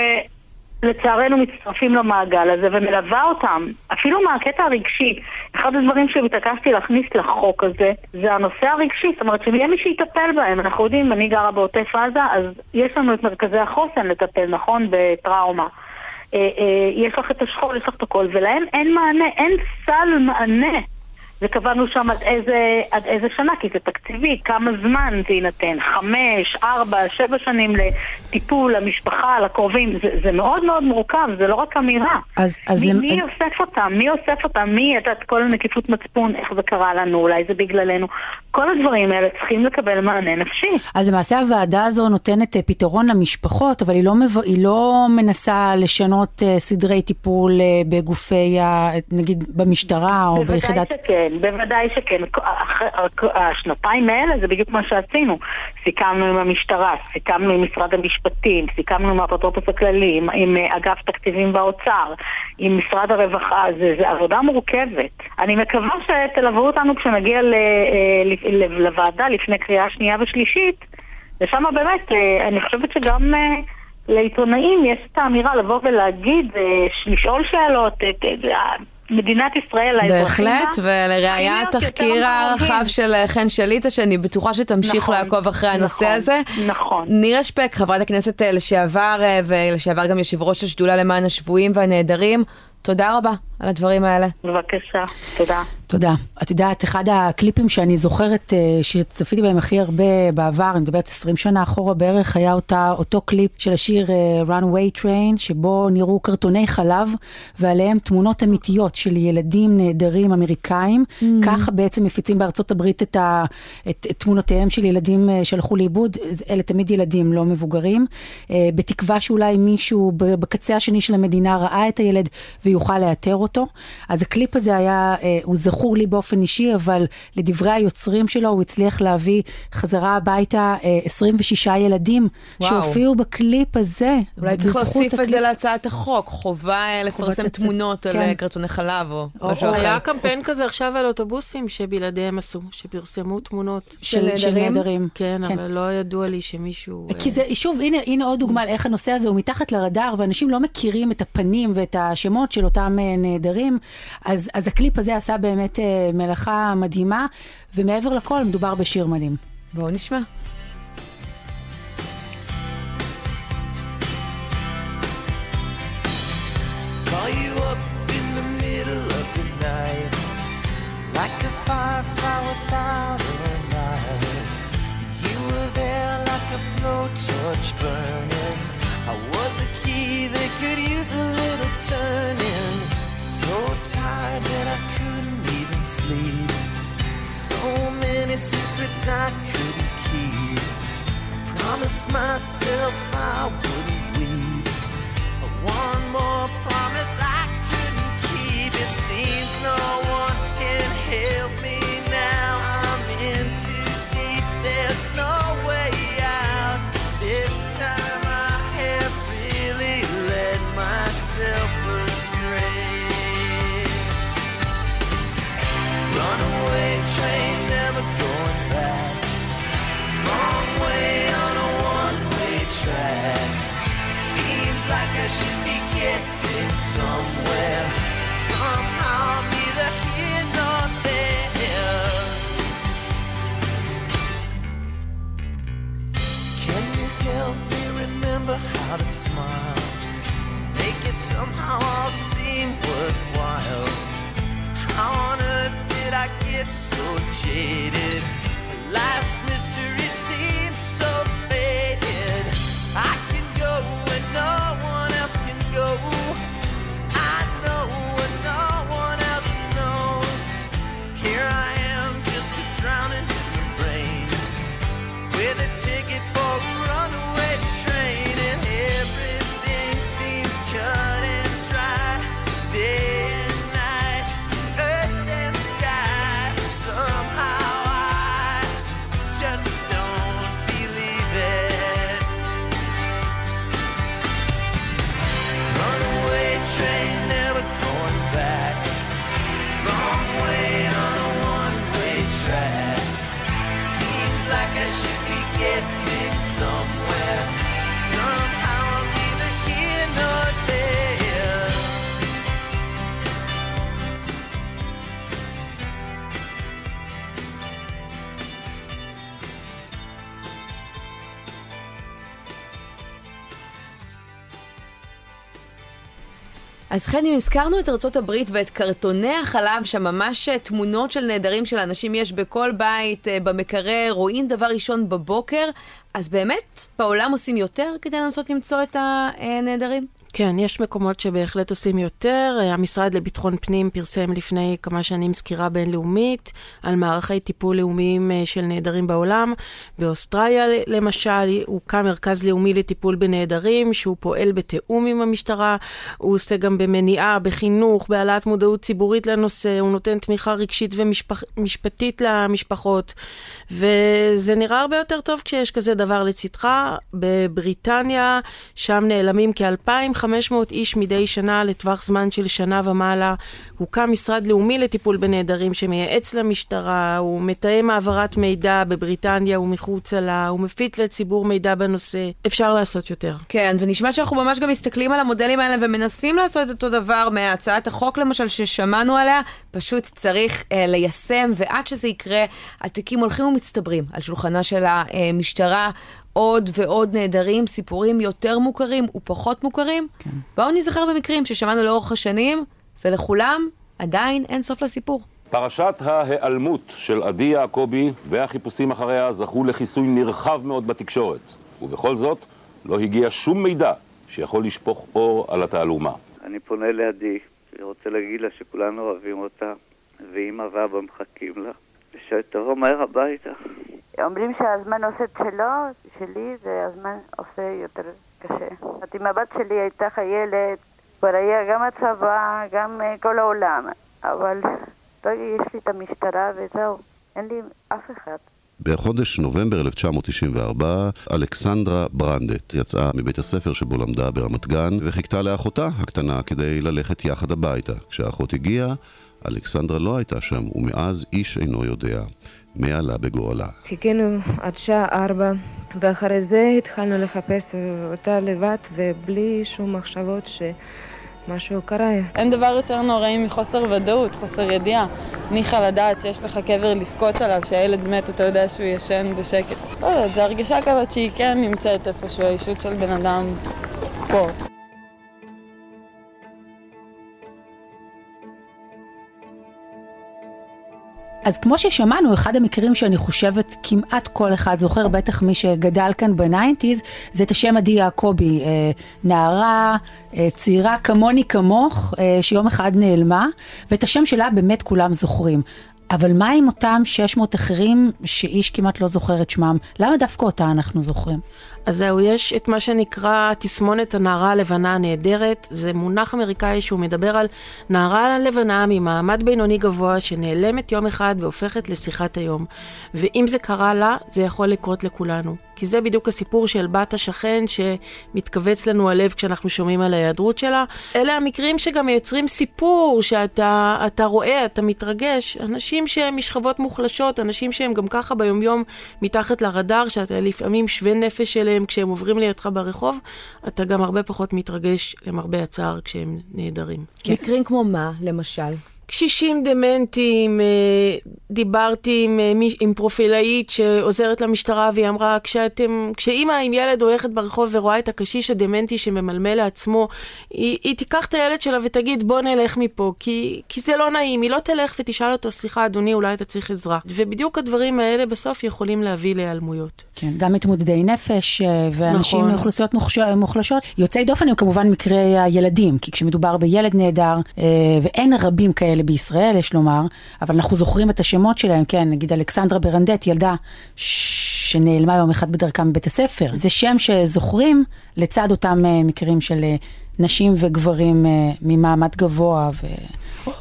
לצערנו מצטרפים למעגל הזה ומלווה אותם, אפילו מהקטע הרגשי. אחד הדברים שהתעקשתי להכניס לחוק הזה זה הנושא הרגשי, זאת אומרת שיהיה מי שיטפל בהם. אנחנו יודעים, אני גרה בעוטף עזה, אז יש לנו את מרכזי החוסן לטפל, נכון? בטראומה. אה, אה, יש לך את השכול, יש לך את הכל, ולהם אין מענה, אין סל מענה. וקבענו שם עד איזה, עד איזה שנה, כי זה תקציבי, כמה זמן זה יינתן, חמש, ארבע, שבע שנים לטיפול, למשפחה, לקרובים, זה, זה מאוד מאוד מורכב, זה לא רק אמירה. אז, אז מי, למ... מי אוסף אותם? מי אוסף אותם? מי את כל הנקיפות מצפון, איך זה קרה לנו, אולי זה בגללנו. כל הדברים האלה צריכים לקבל מענה נפשי. אז למעשה הוועדה הזו נותנת אה, פתרון למשפחות, אבל היא לא, מב... היא לא מנסה לשנות uh, סדרי טיפול uh, בגופי, ה... נגיד במשטרה או ביחידת... בוודאי שכן, בוודאי שכן. השנתיים האלה זה בדיוק מה שעשינו. סיכמנו עם המשטרה, סיכמנו עם משרד המשפטים, סיכמנו עם האפוטרופוס הכללי, עם, עם אגף תקציבים באוצר, עם משרד הרווחה, זה, זה עבודה מורכבת. אני מקווה שתלוו אותנו כשנגיע ל, לוועדה לפני קריאה שנייה ושלישית, ושם באמת, אני חושבת שגם... לעיתונאים יש את האמירה לבוא ולהגיד, לשאול שאלות, מדינת ישראל, האזרחים בהחלט, ולראיה התחקיר הרחב של חן שליטה, שאני בטוחה שתמשיך נכון, לעקוב אחרי הנושא נכון, הזה. נכון. נירה שפק, חברת הכנסת לשעבר, ולשעבר גם יושב ראש השדולה למען השבויים והנעדרים, תודה רבה על הדברים האלה. בבקשה, תודה. תודה. את יודעת, אחד הקליפים שאני זוכרת אה, שצפיתי בהם הכי הרבה בעבר, אני מדברת 20 שנה אחורה בערך, היה אותה, אותו קליפ של השיר uh, Runway Train, שבו נראו קרטוני חלב, ועליהם תמונות אמיתיות של ילדים נהדרים אמריקאים. Mm. ככה בעצם מפיצים בארצות הברית את, ה, את, את תמונותיהם של ילדים uh, שהלכו לאיבוד. אלה תמיד ילדים, לא מבוגרים. בתקווה שאולי מישהו בקצה השני של המדינה ראה את הילד ויוכל לאתר אותו. אז הקליפ הזה היה, uh, הוא זכור. לי באופן אישי, אבל לדברי היוצרים שלו הוא הצליח להביא חזרה הביתה 26 אה, ילדים וואו. שהופיעו בקליפ הזה. אולי צריך להוסיף את זה להצעת החוק, חובה אה, לפרסם תמונות כן. על אה, קרטוני חלב או, או משהו אחר. היה קמפיין כזה עכשיו על אוטובוסים שבלעדיהם עשו, שפרסמו תמונות. של, של נהדרים. כן, כן, אבל לא ידוע לי שמישהו... כי זה, שוב, הנה, הנה עוד דוגמה על איך הנושא הזה הוא מתחת לרדאר, ואנשים לא מכירים את הפנים ואת השמות של אותם נהדרים. אז, אז הקליפ הזה עשה באמת באמת מלאכה מדהימה, ומעבר לכל מדובר בשיר מדהים. בואו נשמע. Like a firefly without a light You were there like a blowtorch burning I sleep. So many secrets I couldn't keep. I promised myself I wouldn't weep. But one more promise I couldn't keep. It seems no it is. חן, אם הזכרנו את ארצות הברית ואת קרטוני החלב, שם ממש אה, תמונות של נעדרים של אנשים יש בכל בית, אה, במקרר, רואים דבר ראשון בבוקר, אז באמת, בעולם עושים יותר כדי לנסות למצוא את הנעדרים? כן, יש מקומות שבהחלט עושים יותר. המשרד לביטחון פנים פרסם לפני כמה שנים סקירה בינלאומית על מערכי טיפול לאומיים אה, של נעדרים בעולם. באוסטרליה, למשל, הוקם מרכז לאומי לטיפול בנעדרים, שהוא פועל בתיאום עם המשטרה. הוא עושה גם במניעה, בחינוך, בהעלאת מודעות ציבורית לנושא, הוא נותן תמיכה רגשית ומשפטית למשפחות. וזה נראה הרבה יותר טוב כשיש כזה דבר לצדך. בבריטניה, שם נעלמים כאלפיים 500 איש מדי שנה לטווח זמן של שנה ומעלה. הוקם משרד לאומי לטיפול בנעדרים שמייעץ למשטרה, הוא מתאם העברת מידע בבריטניה ומחוצה לה, הוא מפיץ לציבור מידע בנושא. אפשר לעשות יותר. כן, ונשמע שאנחנו ממש גם מסתכלים על המודלים האלה ומנסים לעשות את אותו דבר מהצעת החוק למשל ששמענו עליה, פשוט צריך אה, ליישם, ועד שזה יקרה, התיקים הולכים ומצטברים על שולחנה של המשטרה. עוד ועוד נעדרים, סיפורים יותר מוכרים ופחות מוכרים. כן. בואו נזכר במקרים ששמענו לאורך השנים, ולכולם עדיין אין סוף לסיפור. פרשת ההיעלמות של עדי יעקבי והחיפושים אחריה זכו לכיסוי נרחב מאוד בתקשורת, ובכל זאת לא הגיע שום מידע שיכול לשפוך אור על התעלומה. אני פונה לעדי, ורוצה להגיד לה שכולנו אוהבים אותה, ואמא ואבא מחכים לה, ושתבוא מהר הביתה. אומרים שהזמן עושה את שלו, שלי זה הזמן עושה יותר קשה. אם הבת שלי הייתה חיילת, כבר היה גם הצבא, גם אה, כל העולם, אבל לא יש לי את המשטרה וזהו, אין לי אף אחד. בחודש נובמבר 1994, אלכסנדרה ברנדט יצאה מבית הספר שבו למדה ברמת גן וחיכתה לאחותה הקטנה כדי ללכת יחד הביתה. כשהאחות הגיעה, אלכסנדרה לא הייתה שם, ומאז איש אינו יודע. מעלה בגורלה. חיכינו עד שעה ארבע, ואחרי זה התחלנו לחפש אותה לבד, ובלי שום מחשבות שמשהו קרה. אין דבר יותר נוראי מחוסר ודאות, חוסר ידיעה. ניחא לדעת שיש לך קבר לבכות עליו, שהילד מת, אתה יודע שהוא ישן בשקט. לא יודעת, זו הרגשה כזאת שהיא כן נמצאת איפשהו, האישות של בן אדם פה. אז כמו ששמענו, אחד המקרים שאני חושבת כמעט כל אחד זוכר, בטח מי שגדל כאן בניינטיז, זה את השם עדי יעקבי, אה, נערה אה, צעירה כמוני כמוך, אה, שיום אחד נעלמה, ואת השם שלה באמת כולם זוכרים. אבל מה עם אותם 600 אחרים שאיש כמעט לא זוכר את שמם? למה דווקא אותה אנחנו זוכרים? אז זהו, יש את מה שנקרא תסמונת הנערה הלבנה הנהדרת. זה מונח אמריקאי שהוא מדבר על נערה לבנה ממעמד בינוני גבוה שנעלמת יום אחד והופכת לשיחת היום. ואם זה קרה לה, זה יכול לקרות לכולנו. כי זה בדיוק הסיפור של בת השכן שמתכווץ לנו הלב כשאנחנו שומעים על ההיעדרות שלה. אלה המקרים שגם מייצרים סיפור שאתה רואה, אתה מתרגש. אנשים שהם משכבות מוחלשות, אנשים שהם גם ככה ביומיום מתחת לרדאר, שאתה לפעמים שווה נפש שלהם כשהם עוברים לידך ברחוב, אתה גם הרבה פחות מתרגש, למרבה הצער, כשהם נהדרים. מקרים כמו מה, למשל? קשישים דמנטיים, אה, דיברתי עם, אה, עם פרופילאית שעוזרת למשטרה והיא אמרה, כשאתם, כשאימא עם ילד הולכת ברחוב ורואה את הקשיש הדמנטי שממלמל לעצמו, היא, היא תיקח את הילד שלה ותגיד בוא נלך מפה, כי, כי זה לא נעים, היא לא תלך ותשאל אותו, סליחה אדוני, אולי אתה צריך עזרה. ובדיוק הדברים האלה בסוף יכולים להביא להיעלמויות. כן, גם מתמודדי נפש אה, ואנשים נכון. מאוכלוסיות מוחלשות. יוצאי דופן הם כמובן מקרי הילדים, כי כשמדובר בילד נהדר, ואין רבים כאלה, כאלה בישראל, יש לומר, אבל אנחנו זוכרים את השמות שלהם, כן, נגיד אלכסנדרה ברנדט, ילדה שנעלמה יום אחד בדרכה מבית הספר. זה שם שזוכרים לצד אותם אה, מקרים של אה, נשים וגברים אה, ממעמד גבוה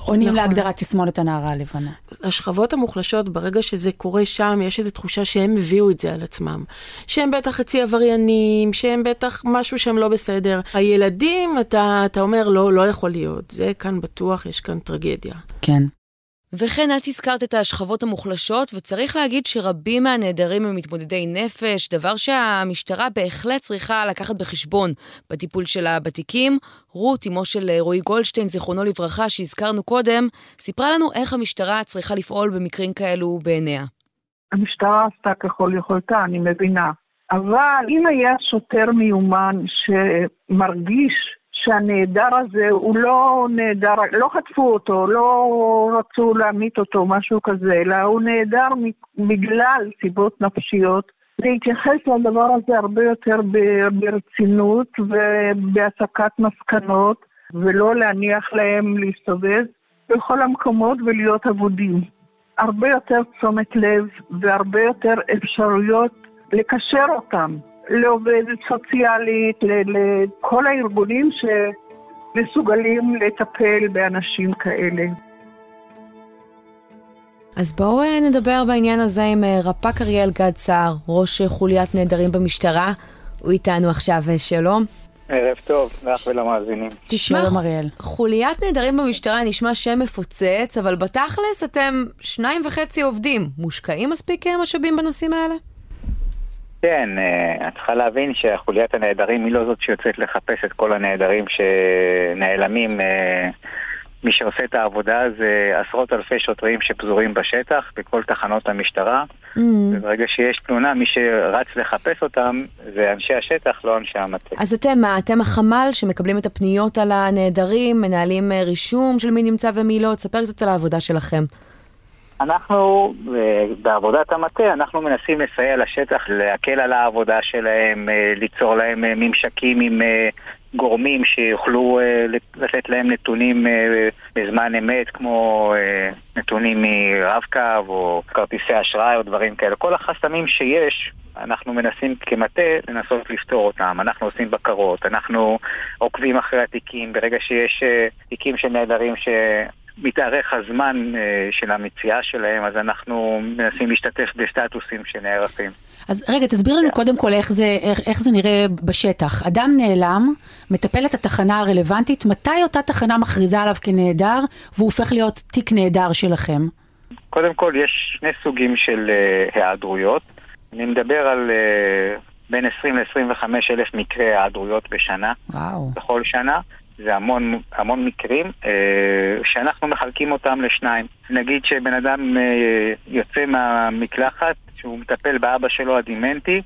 ועונים נכון. להגדרת תסמונת הנערה הלבנה. השכבות המוחלשות, ברגע שזה קורה שם, יש איזו תחושה שהם הביאו את זה על עצמם. שהם בטח חצי עבריינים, שהם בטח משהו שהם לא בסדר. הילדים, אתה, אתה אומר, לא, לא יכול להיות. זה כאן בטוח, יש כאן טרגדיה. כן. וכן, את הזכרת את השכבות המוחלשות, וצריך להגיד שרבים מהנעדרים הם מתמודדי נפש, דבר שהמשטרה בהחלט צריכה לקחת בחשבון בטיפול שלה בתיקים. רות, אמו של רועי גולדשטיין, זיכרונו לברכה, שהזכרנו קודם, סיפרה לנו איך המשטרה צריכה לפעול במקרים כאלו בעיניה. המשטרה עשתה ככל יכולתה, אני מבינה. אבל אם היה שוטר מיומן שמרגיש שהנעדר הזה הוא לא נעדר, לא חטפו אותו, לא רצו להמית אותו, משהו כזה, אלא הוא נעדר בגלל סיבות נפשיות. להתייחס לדבר הזה הרבה יותר ברצינות ובהסקת מסקנות, ולא להניח להם להסתובב בכל המקומות ולהיות אבודים. הרבה יותר תשומת לב והרבה יותר אפשרויות לקשר אותם לעובדת סוציאלית, לכל הארגונים שמסוגלים לטפל באנשים כאלה. אז בואו אה, נדבר בעניין הזה עם אה, רפ"ק אריאל גד סער, ראש חוליית נעדרים במשטרה. הוא איתנו עכשיו, אה, שלום. ערב טוב, לך ולמאזינים. תשמע, שלום אריאל. חוליית נעדרים במשטרה נשמע שם מפוצץ, אבל בתכלס אתם שניים וחצי עובדים. מושקעים מספיק משאבים בנושאים האלה? כן, את צריכה להבין שחוליית הנעדרים היא לא זאת שיוצאת לחפש את כל הנעדרים שנעלמים מי שעושה את העבודה זה עשרות אלפי שוטרים שפזורים בשטח, בכל תחנות המשטרה. Mm. וברגע שיש תלונה, מי שרץ לחפש אותם זה אנשי השטח, לא אנשי המטה. אז אתם מה? אתם החמ"ל שמקבלים את הפניות על הנעדרים, מנהלים אה, רישום של מי נמצא ומי לא? תספר קצת על העבודה שלכם. אנחנו, אה, בעבודת המטה, אנחנו מנסים לסייע לשטח, להקל על העבודה שלהם, אה, ליצור להם ממשקים עם גורמים שיוכלו לתת להם נתונים בזמן אמת, כמו נתונים מרב-קו או כרטיסי אשראי או דברים כאלה. כל החסמים שיש, אנחנו מנסים כמטה לנסות לפתור אותם. אנחנו עושים בקרות, אנחנו עוקבים אחרי התיקים. ברגע שיש תיקים של נעדרים ש... מתארך הזמן uh, של המציאה שלהם, אז אנחנו מנסים להשתתף בסטטוסים שנערכים. אז רגע, תסביר לנו קודם כל איך זה, איך, איך זה נראה בשטח. אדם נעלם, מטפלת התחנה הרלוונטית, מתי אותה תחנה מכריזה עליו כנעדר, והוא הופך להיות תיק נעדר שלכם? קודם כל, יש שני סוגים של uh, היעדרויות. אני מדבר על uh, בין 20 ל-25 אלף מקרי היעדרויות בשנה. וואו. בכל שנה. זה המון, המון מקרים אה, שאנחנו מחלקים אותם לשניים. נגיד שבן אדם אה, יוצא מהמקלחת, שהוא מטפל באבא שלו הדימנטי,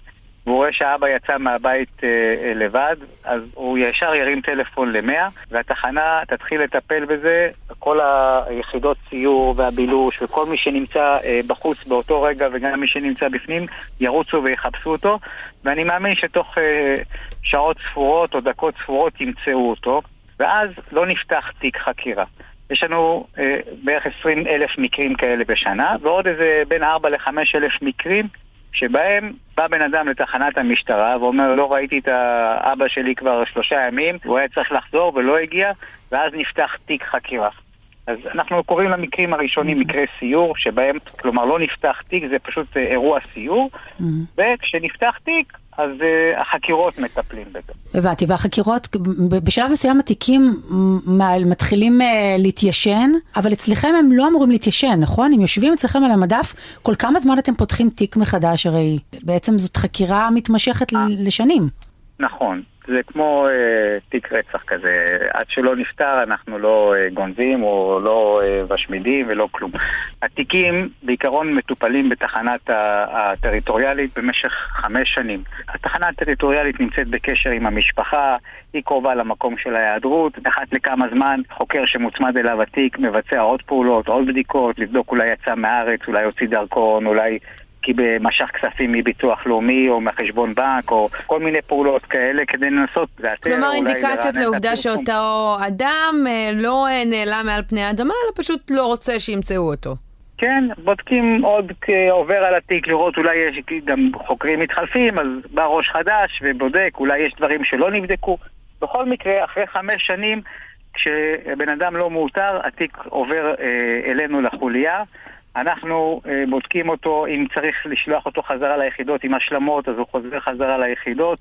והוא רואה שהאבא יצא מהבית אה, אה, לבד, אז הוא ישר ירים טלפון למאה, והתחנה תתחיל לטפל בזה, כל היחידות ציור והבילוש וכל מי שנמצא אה, בחוץ באותו רגע וגם מי שנמצא בפנים, ירוצו ויחפשו אותו, ואני מאמין שתוך אה, שעות ספורות או דקות ספורות ימצאו אותו. ואז לא נפתח תיק חקירה. יש לנו אה, בערך 20 אלף מקרים כאלה בשנה, ועוד איזה בין 4 ל-5 אלף מקרים שבהם בא בן אדם לתחנת המשטרה ואומר לא ראיתי את האבא שלי כבר שלושה ימים, הוא היה צריך לחזור ולא הגיע, ואז נפתח תיק חקירה. אז אנחנו קוראים למקרים הראשונים מקרי סיור, שבהם, כלומר לא נפתח תיק, זה פשוט אה, אירוע סיור, וכשנפתח תיק, אז uh, החקירות מטפלים בזה. הבנתי, והחקירות, בשלב מסוים התיקים מתחילים uh, להתיישן, אבל אצלכם הם לא אמורים להתיישן, נכון? הם יושבים אצלכם על המדף, כל כמה זמן אתם פותחים תיק מחדש? הרי בעצם זאת חקירה מתמשכת לשנים. נכון. זה כמו אה, תיק רצח כזה, עד שלא נפתר אנחנו לא אה, גונבים או לא אה, משמידים ולא כלום. התיקים בעיקרון מטופלים בתחנת הטריטוריאלית במשך חמש שנים. התחנה הטריטוריאלית נמצאת בקשר עם המשפחה, היא קרובה למקום של ההיעדרות, אחת לכמה זמן חוקר שמוצמד אליו התיק מבצע עוד פעולות, עוד בדיקות, לבדוק אולי יצא מהארץ, אולי הוציא דרכון, אולי כי במשך כספים מביטוח לאומי או מחשבון בנק או כל מיני פעולות כאלה כדי לנסות לאתר כלומר אינדיקציות לעובדה שאותו אדם אה, לא אה, נעלם מעל פני האדמה, אלא פשוט לא רוצה שימצאו אותו. כן, בודקים עוד עובר על התיק לראות אולי יש גם חוקרים מתחלפים, אז בא ראש חדש ובודק, אולי יש דברים שלא נבדקו. בכל מקרה, אחרי חמש שנים, כשבן אדם לא מאותר, התיק עובר אה, אלינו לחוליה. אנחנו אה, בודקים אותו, אם צריך לשלוח אותו חזרה ליחידות עם השלמות, אז הוא חוזר חזרה ליחידות.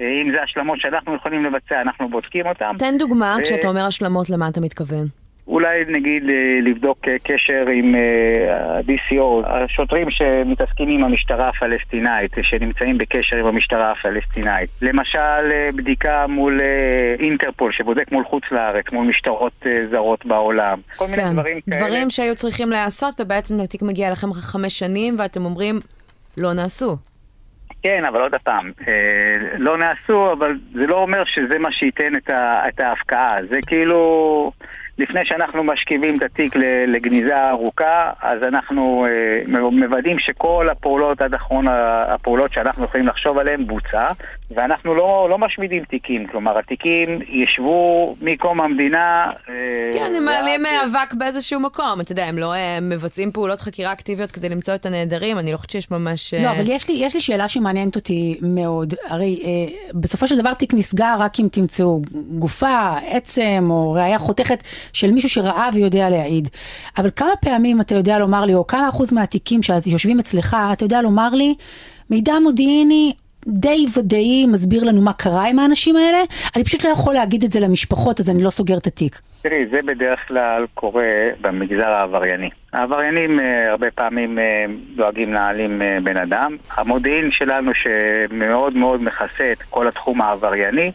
אה, אם זה השלמות שאנחנו יכולים לבצע, אנחנו בודקים אותן. תן דוגמה, ו... כשאתה אומר השלמות, למה אתה מתכוון? אולי נגיד אה, לבדוק אה, קשר עם ה-DCO, אה, השוטרים שמתעסקים עם המשטרה הפלסטינאית, שנמצאים בקשר עם המשטרה הפלסטינאית. למשל, בדיקה מול אינטרפול, שבודק מול חוץ לארץ, מול משטרות זרות בעולם. כל מיני כן, דברים כאלה. דברים שהיו צריכים להיעשות, ובעצם התיק מגיע לכם אחרי חמש שנים, ואתם אומרים, לא נעשו. כן, אבל עוד פעם, אה, לא נעשו, אבל זה לא אומר שזה מה שייתן את, ה, את ההפקעה. זה כאילו, לפני שאנחנו משכיבים את התיק לגניזה ארוכה, אז אנחנו אה, מוודאים שכל הפעולות עד אחרון הפעולות שאנחנו יכולים לחשוב עליהן בוצע, ואנחנו לא, לא משמידים תיקים, כלומר התיקים ישבו מקום המדינה... אה, כן, הם מעלים אבק באיזשהו מקום, אתה יודע, הם לא הם מבצעים פעולות חקירה אקטיביות כדי למצוא את הנעדרים, אני לא חושבת שיש ממש... לא, אבל יש לי, יש לי שאלה שמעניינת אותי מאוד. הרי אה, בסופו של דבר תיק נסגר רק אם תמצאו גופה, עצם או ראייה חותכת של מישהו שראה ויודע להעיד. אבל כמה פעמים אתה יודע לומר לי, או כמה אחוז מהתיקים שיושבים אצלך, אתה יודע לומר לי, מידע מודיעיני די ודאי מסביר לנו מה קרה עם האנשים האלה, אני פשוט לא יכול להגיד את זה למשפחות, אז אני לא סוגר את התיק. תראי, זה בדרך כלל קורה במגזר העברייני. העבריינים אה, הרבה פעמים אה, דואגים להעלים אה, בן אדם. המודיעין שלנו שמאוד מאוד מכסה את כל התחום העברייני,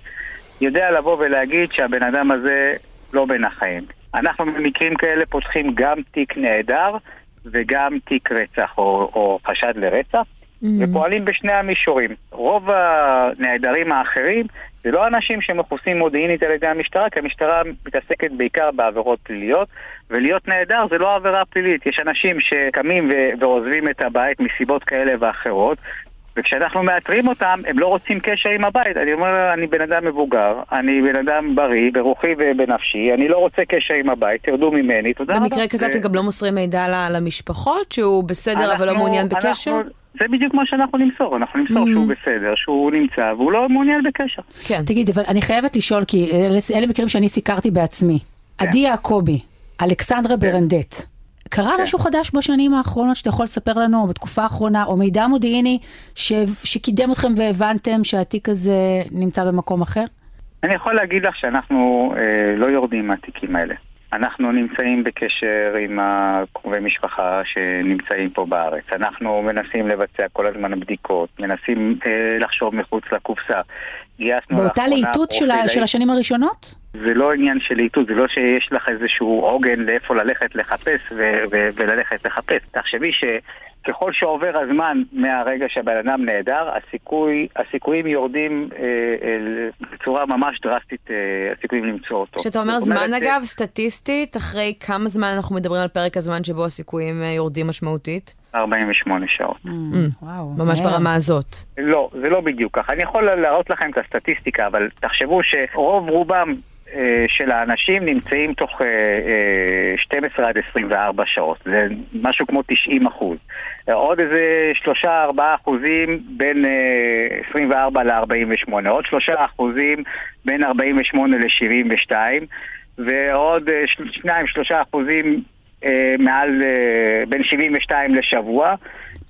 יודע לבוא ולהגיד שהבן אדם הזה לא בין החיים. אנחנו במקרים כאלה פותחים גם תיק נעדר וגם תיק רצח או, או חשד לרצח. Mm-hmm. ופועלים בשני המישורים. רוב הנעדרים האחרים זה לא אנשים שמכוסים מודיעינית על ידי המשטרה, כי המשטרה מתעסקת בעיקר בעבירות פליליות, ולהיות נעדר זה לא עבירה פלילית. יש אנשים שקמים ו- ועוזבים את הבית מסיבות כאלה ואחרות, וכשאנחנו מאתרים אותם, הם לא רוצים קשר עם הבית. אני אומר, אני בן אדם מבוגר, אני בן אדם בריא, ברוחי ובנפשי, אני לא רוצה קשר עם הבית, תרדו ממני, תודה רבה. במקרה כזה אתם גם לא מוסרים מידע למשפחות, שהוא בסדר אבל לא מעוניין בקשר? אנחנו, זה בדיוק מה שאנחנו נמסור, אנחנו נמסור mm-hmm. שהוא בסדר, שהוא נמצא והוא לא מעוניין בקשר. כן. תגיד, אבל אני חייבת לשאול, כי אלה, אלה מקרים שאני סיקרתי בעצמי. כן. עדי יעקבי, אלכסנדרה כן. ברנדט. קרה כן. משהו חדש בשנים האחרונות שאתה יכול לספר לנו, או בתקופה האחרונה, או מידע מודיעיני ש... שקידם אתכם והבנתם שהתיק הזה נמצא במקום אחר? אני יכול להגיד לך שאנחנו אה, לא יורדים מהתיקים האלה. אנחנו נמצאים בקשר עם הקרובי משפחה שנמצאים פה בארץ. אנחנו מנסים לבצע כל הזמן בדיקות, מנסים אה, לחשוב מחוץ לקופסה. גייסנו באותה להיטות של, של השנים הראשונות? זה לא עניין של להיטות, זה לא שיש לך איזשהו עוגן לאיפה ללכת לחפש ו- ו- וללכת לחפש. תחשבי ש... ככל שעובר הזמן מהרגע שהבן אדם נעדר, הסיכוי, הסיכויים יורדים אה, אה, בצורה ממש דרסטית, אה, הסיכויים למצוא אותו. כשאתה אומר זמן אומרת, אגב, סטטיסטית, אחרי כמה זמן אנחנו מדברים על פרק הזמן שבו הסיכויים אה, יורדים משמעותית? 48 שעות. Mm, mm, וואו. ממש ברמה הזאת. לא, זה לא בדיוק ככה. אני יכול להראות לכם את הסטטיסטיקה, אבל תחשבו שרוב רובם של האנשים נמצאים תוך 12 אה, עד 24 שעות. זה משהו כמו 90 אחוז. עוד איזה 3-4 אחוזים בין 24 ל-48, עוד 3 אחוזים בין 48 ל-72, ועוד 2-3 אחוזים מעל, בין 72 לשבוע.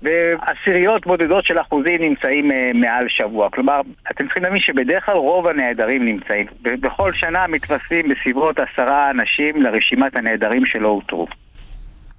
ועשיריות בודדות של אחוזים נמצאים uh, מעל שבוע. כלומר, אתם צריכים להבין שבדרך כלל רוב הנעדרים נמצאים. בכל שנה מתווספים בסביבות עשרה אנשים לרשימת הנעדרים שלא אותרו.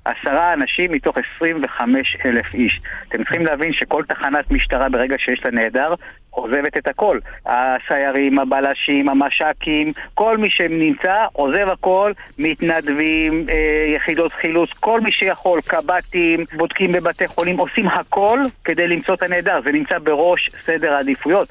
עשרה אנשים מתוך 25 אלף איש. אתם צריכים להבין שכל תחנת משטרה ברגע שיש לה נעדר, עוזבת את הכל. הסיירים, הבלשים, המש"קים, כל מי שנמצא עוזב הכל, מתנדבים, אה, יחידות חילוץ, כל מי שיכול, קב"טים, בודקים בבתי חולים, עושים הכל כדי למצוא את הנעדר. זה נמצא בראש סדר העדיפויות.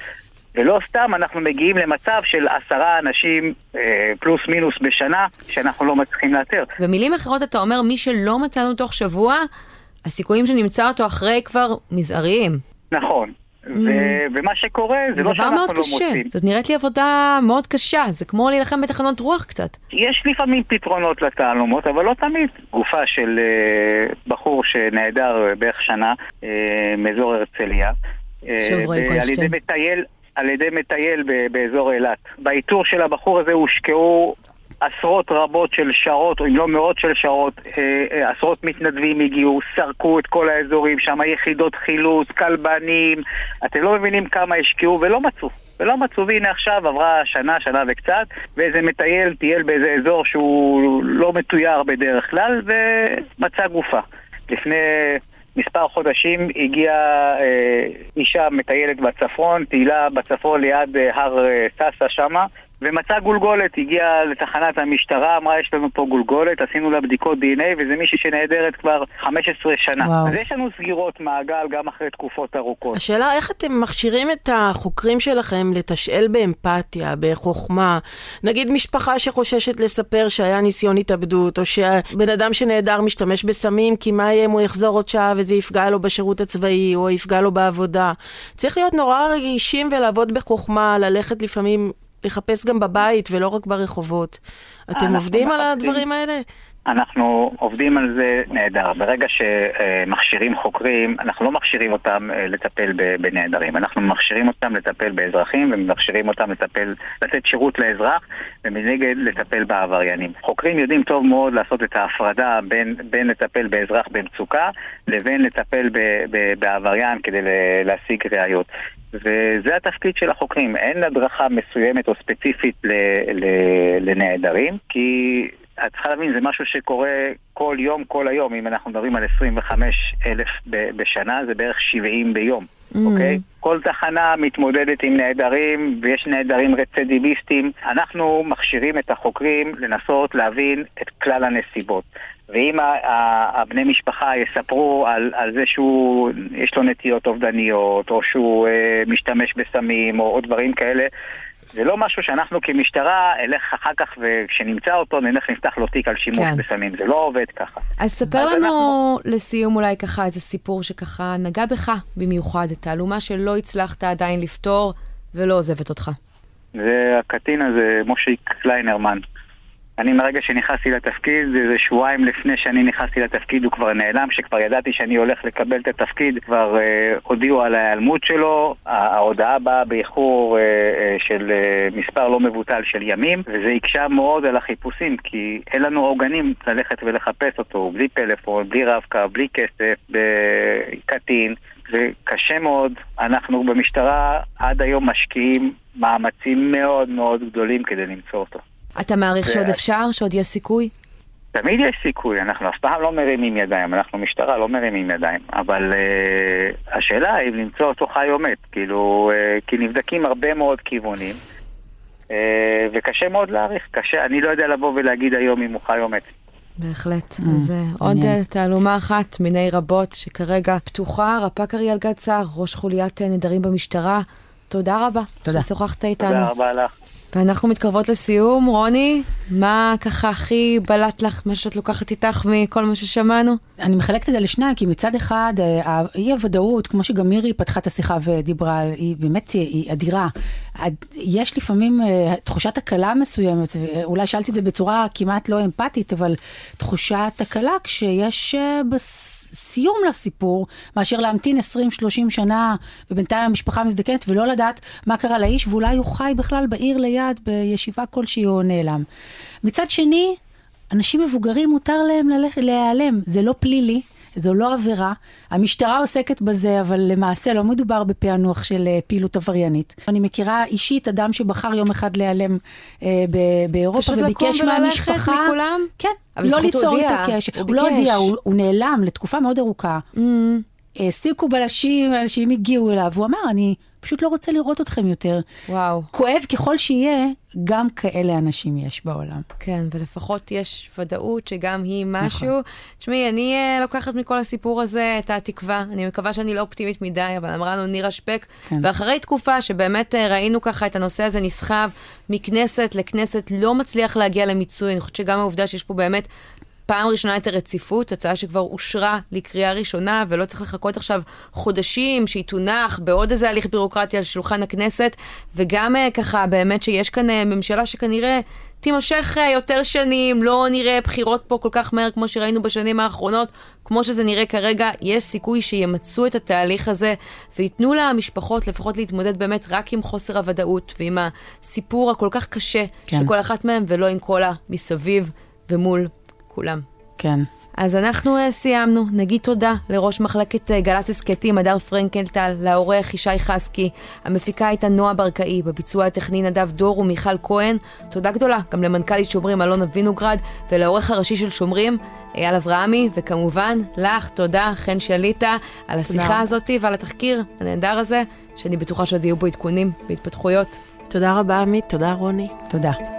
ולא סתם אנחנו מגיעים למצב של עשרה אנשים אה, פלוס מינוס בשנה שאנחנו לא מצליחים לאתר. במילים אחרות אתה אומר, מי שלא מצאנו תוך שבוע, הסיכויים שנמצא אותו אחרי כבר מזעריים. נכון. Mm. ו- ומה שקורה זה, זה לא שאנחנו לא מוצאים. זה דבר מאוד קשה, זאת נראית לי עבודה מאוד קשה, זה כמו להילחם בתחנות רוח קצת. יש לפעמים פתרונות לתעלומות, אבל לא תמיד. גופה של uh, בחור שנעדר בערך שנה uh, מאזור הרצליה. שוברי uh, על ידי מטייל, על ידי מטייל באזור אילת. באיתור של הבחור הזה הושקעו עשרות רבות של שעות, אם לא מאות של שעות, אה, אה, עשרות מתנדבים הגיעו, סרקו את כל האזורים, שם יחידות חילוץ, כלבנים, אתם לא מבינים כמה השקיעו ולא מצאו. ולא מצאו, והנה עכשיו עברה שנה, שנה וקצת, ואיזה מטייל טייל באיזה אזור שהוא לא מתויר בדרך כלל, ומצא גופה. לפני מספר חודשים הגיעה אה, אישה מטיילת בצפון, טיילה בצפון ליד אה, הר אה, סאסא שמה, ומצא גולגולת, הגיע לתחנת המשטרה, אמרה יש לנו פה גולגולת, עשינו לה בדיקות DNA וזה מישהי שנעדרת כבר 15 שנה. וואו. אז יש לנו סגירות מעגל גם אחרי תקופות ארוכות. השאלה איך אתם מכשירים את החוקרים שלכם לתשאל באמפתיה, בחוכמה, נגיד משפחה שחוששת לספר שהיה ניסיון התאבדות, או שבן אדם שנעדר משתמש בסמים, כי מה יהיה אם הוא יחזור עוד שעה וזה יפגע לו בשירות הצבאי, או יפגע לו בעבודה. צריך להיות נורא רגישים ולעבוד בחוכמה, ללכת לפעמים לחפש גם בבית ולא רק ברחובות. אתם עובדים על הדברים האלה? אנחנו עובדים על זה נהדר. ברגע שמכשירים חוקרים, אנחנו לא מכשירים אותם אה, לטפל בנעדרים, אנחנו מכשירים אותם לטפל באזרחים ומכשירים אותם לטפל, לתת שירות לאזרח ומנגד לטפל בעבריינים. חוקרים יודעים טוב מאוד לעשות את ההפרדה בין, בין לטפל באזרח במצוקה לבין לטפל ב, ב, בעבריין כדי להשיג ראיות. וזה התפקיד של החוקרים. אין הדרכה מסוימת או ספציפית ל, ל, לנעדרים, כי את צריכה להבין, זה משהו שקורה כל יום, כל היום. אם אנחנו מדברים על 25 אלף בשנה, זה בערך 70 ביום, mm. אוקיי? Okay? כל תחנה מתמודדת עם נעדרים, ויש נעדרים רצידיביסטים. אנחנו מכשירים את החוקרים לנסות להבין את כלל הנסיבות. ואם הבני משפחה יספרו על, על זה שהוא, יש לו נטיות אובדניות, או שהוא אה, משתמש בסמים, או, או דברים כאלה, זה לא משהו שאנחנו כמשטרה אלך אחר כך וכשנמצא אותו נלך נפתח לו תיק על שימוש כן. בסמים, זה לא עובד ככה. אז ספר לנו אנחנו... לסיום אולי ככה איזה סיפור שככה נגע בך במיוחד, תעלומה שלא הצלחת עדיין לפתור ולא עוזבת אותך. זה הקטין הזה, מושיק קליינרמן. אני מרגע שנכנסתי לתפקיד, זה שבועיים לפני שאני נכנסתי לתפקיד הוא כבר נעלם, שכבר ידעתי שאני הולך לקבל את התפקיד, כבר אה, הודיעו על ההיעלמות שלו, ההודעה באה באיחור אה, אה, של אה, מספר לא מבוטל של ימים, וזה הקשה מאוד על החיפושים, כי אין לנו עוגנים ללכת ולחפש אותו, בלי פלאפון, בלי רב-קו, בלי כסף, בקטין. זה קשה מאוד. אנחנו במשטרה עד היום משקיעים מאמצים מאוד מאוד גדולים כדי למצוא אותו. אתה מעריך שעוד אפשר? שעוד יש סיכוי? תמיד יש סיכוי, אנחנו אף פעם לא מרימים ידיים, אנחנו משטרה, לא מרימים ידיים. אבל uh, השאלה היא אם למצוא אותו חי או מת, כאילו, uh, כי נבדקים הרבה מאוד כיוונים, uh, וקשה מאוד להעריך, קשה, אני לא יודע לבוא ולהגיד היום אם הוא חי או מת. בהחלט. Mm, אז עוד תעלומה אחת מיני רבות שכרגע פתוחה. רפ"ק אריאל גד סער, ראש חוליית נדרים במשטרה, תודה רבה. תודה. ששוחחת איתנו. תודה רבה לך. ואנחנו מתקרבות לסיום. רוני, מה ככה הכי בלט לך, מה שאת לוקחת איתך מכל מה ששמענו? אני מחלקת את זה לשניים, כי מצד אחד, אה, האי הוודאות, כמו שגם מירי פתחה את השיחה ודיברה, היא באמת היא אדירה. יש לפעמים אה, תחושת הקלה מסוימת, אולי שאלתי את זה בצורה כמעט לא אמפתית, אבל תחושת הקלה כשיש אה, סיום לסיפור, מאשר להמתין 20-30 שנה, ובינתיים המשפחה מזדקנת, ולא לדעת מה קרה לאיש, ואולי הוא חי בכלל בעיר ליד, בישיבה כלשהי או נעלם. מצד שני, אנשים מבוגרים מותר להם ללכת, להיעלם, זה לא פלילי. זו לא עבירה. המשטרה עוסקת בזה, אבל למעשה לא מדובר בפענוח של uh, פעילות עבריינית. אני מכירה אישית אדם שבחר יום אחד להיעלם uh, באירופה וביקש מהמשפחה... פשוט לקום וללכת מכולם? כן, לא ליצור איתו קשר. הוא, הוא לא הודיע, הוא, הוא נעלם לתקופה מאוד ארוכה. Mm. העסיקו בלשים, אנשים הגיעו אליו, הוא אמר, אני פשוט לא רוצה לראות אתכם יותר. וואו. כואב ככל שיהיה, גם כאלה אנשים יש בעולם. כן, ולפחות יש ודאות שגם היא משהו. נכון. תשמעי, אני uh, לוקחת מכל הסיפור הזה את התקווה. אני מקווה שאני לא אופטימית מדי, אבל אמרה לנו נירה שפק. כן. ואחרי תקופה שבאמת uh, ראינו ככה את הנושא הזה נסחב מכנסת לכנסת, לא מצליח להגיע למיצוי. אני חושבת שגם העובדה שיש פה באמת פעם ראשונה את הרציפות, הצעה שכבר אושרה לקריאה ראשונה, ולא צריך לחכות עכשיו חודשים שהיא תונח בעוד איזה הליך בירוקרטי על שולחן הכנסת, וגם uh, ככה באמת שיש כאן uh, ממשלה שכנראה תימשך uh, יותר שנים, לא נראה בחירות פה כל כך מהר כמו שראינו בשנים האחרונות, כמו שזה נראה כרגע, יש סיכוי שימצו את התהליך הזה וייתנו למשפחות לפחות להתמודד באמת רק עם חוסר הוודאות ועם הסיפור הכל כך קשה כן. של כל אחת מהן, ולא עם כל המסביב ומול כולם. כן. אז אנחנו uh, סיימנו. נגיד תודה לראש מחלקת uh, גל"צ הסכתים, הדר פרנקלטל, לעורך ישי חסקי, המפיקה הייתה נועה ברקאי, בביצוע הטכני נדב דור ומיכל כהן. תודה גדולה גם למנכ"לית שומרים אלונה וינוגרד, ולעורך הראשי של שומרים, אייל אברהמי, וכמובן לך, תודה, חן שליטה, על השיחה הזאת ועל התחקיר הנהדר הזה, שאני בטוחה שעוד יהיו בו עדכונים והתפתחויות. תודה רבה, עמית. תודה, רוני. תודה.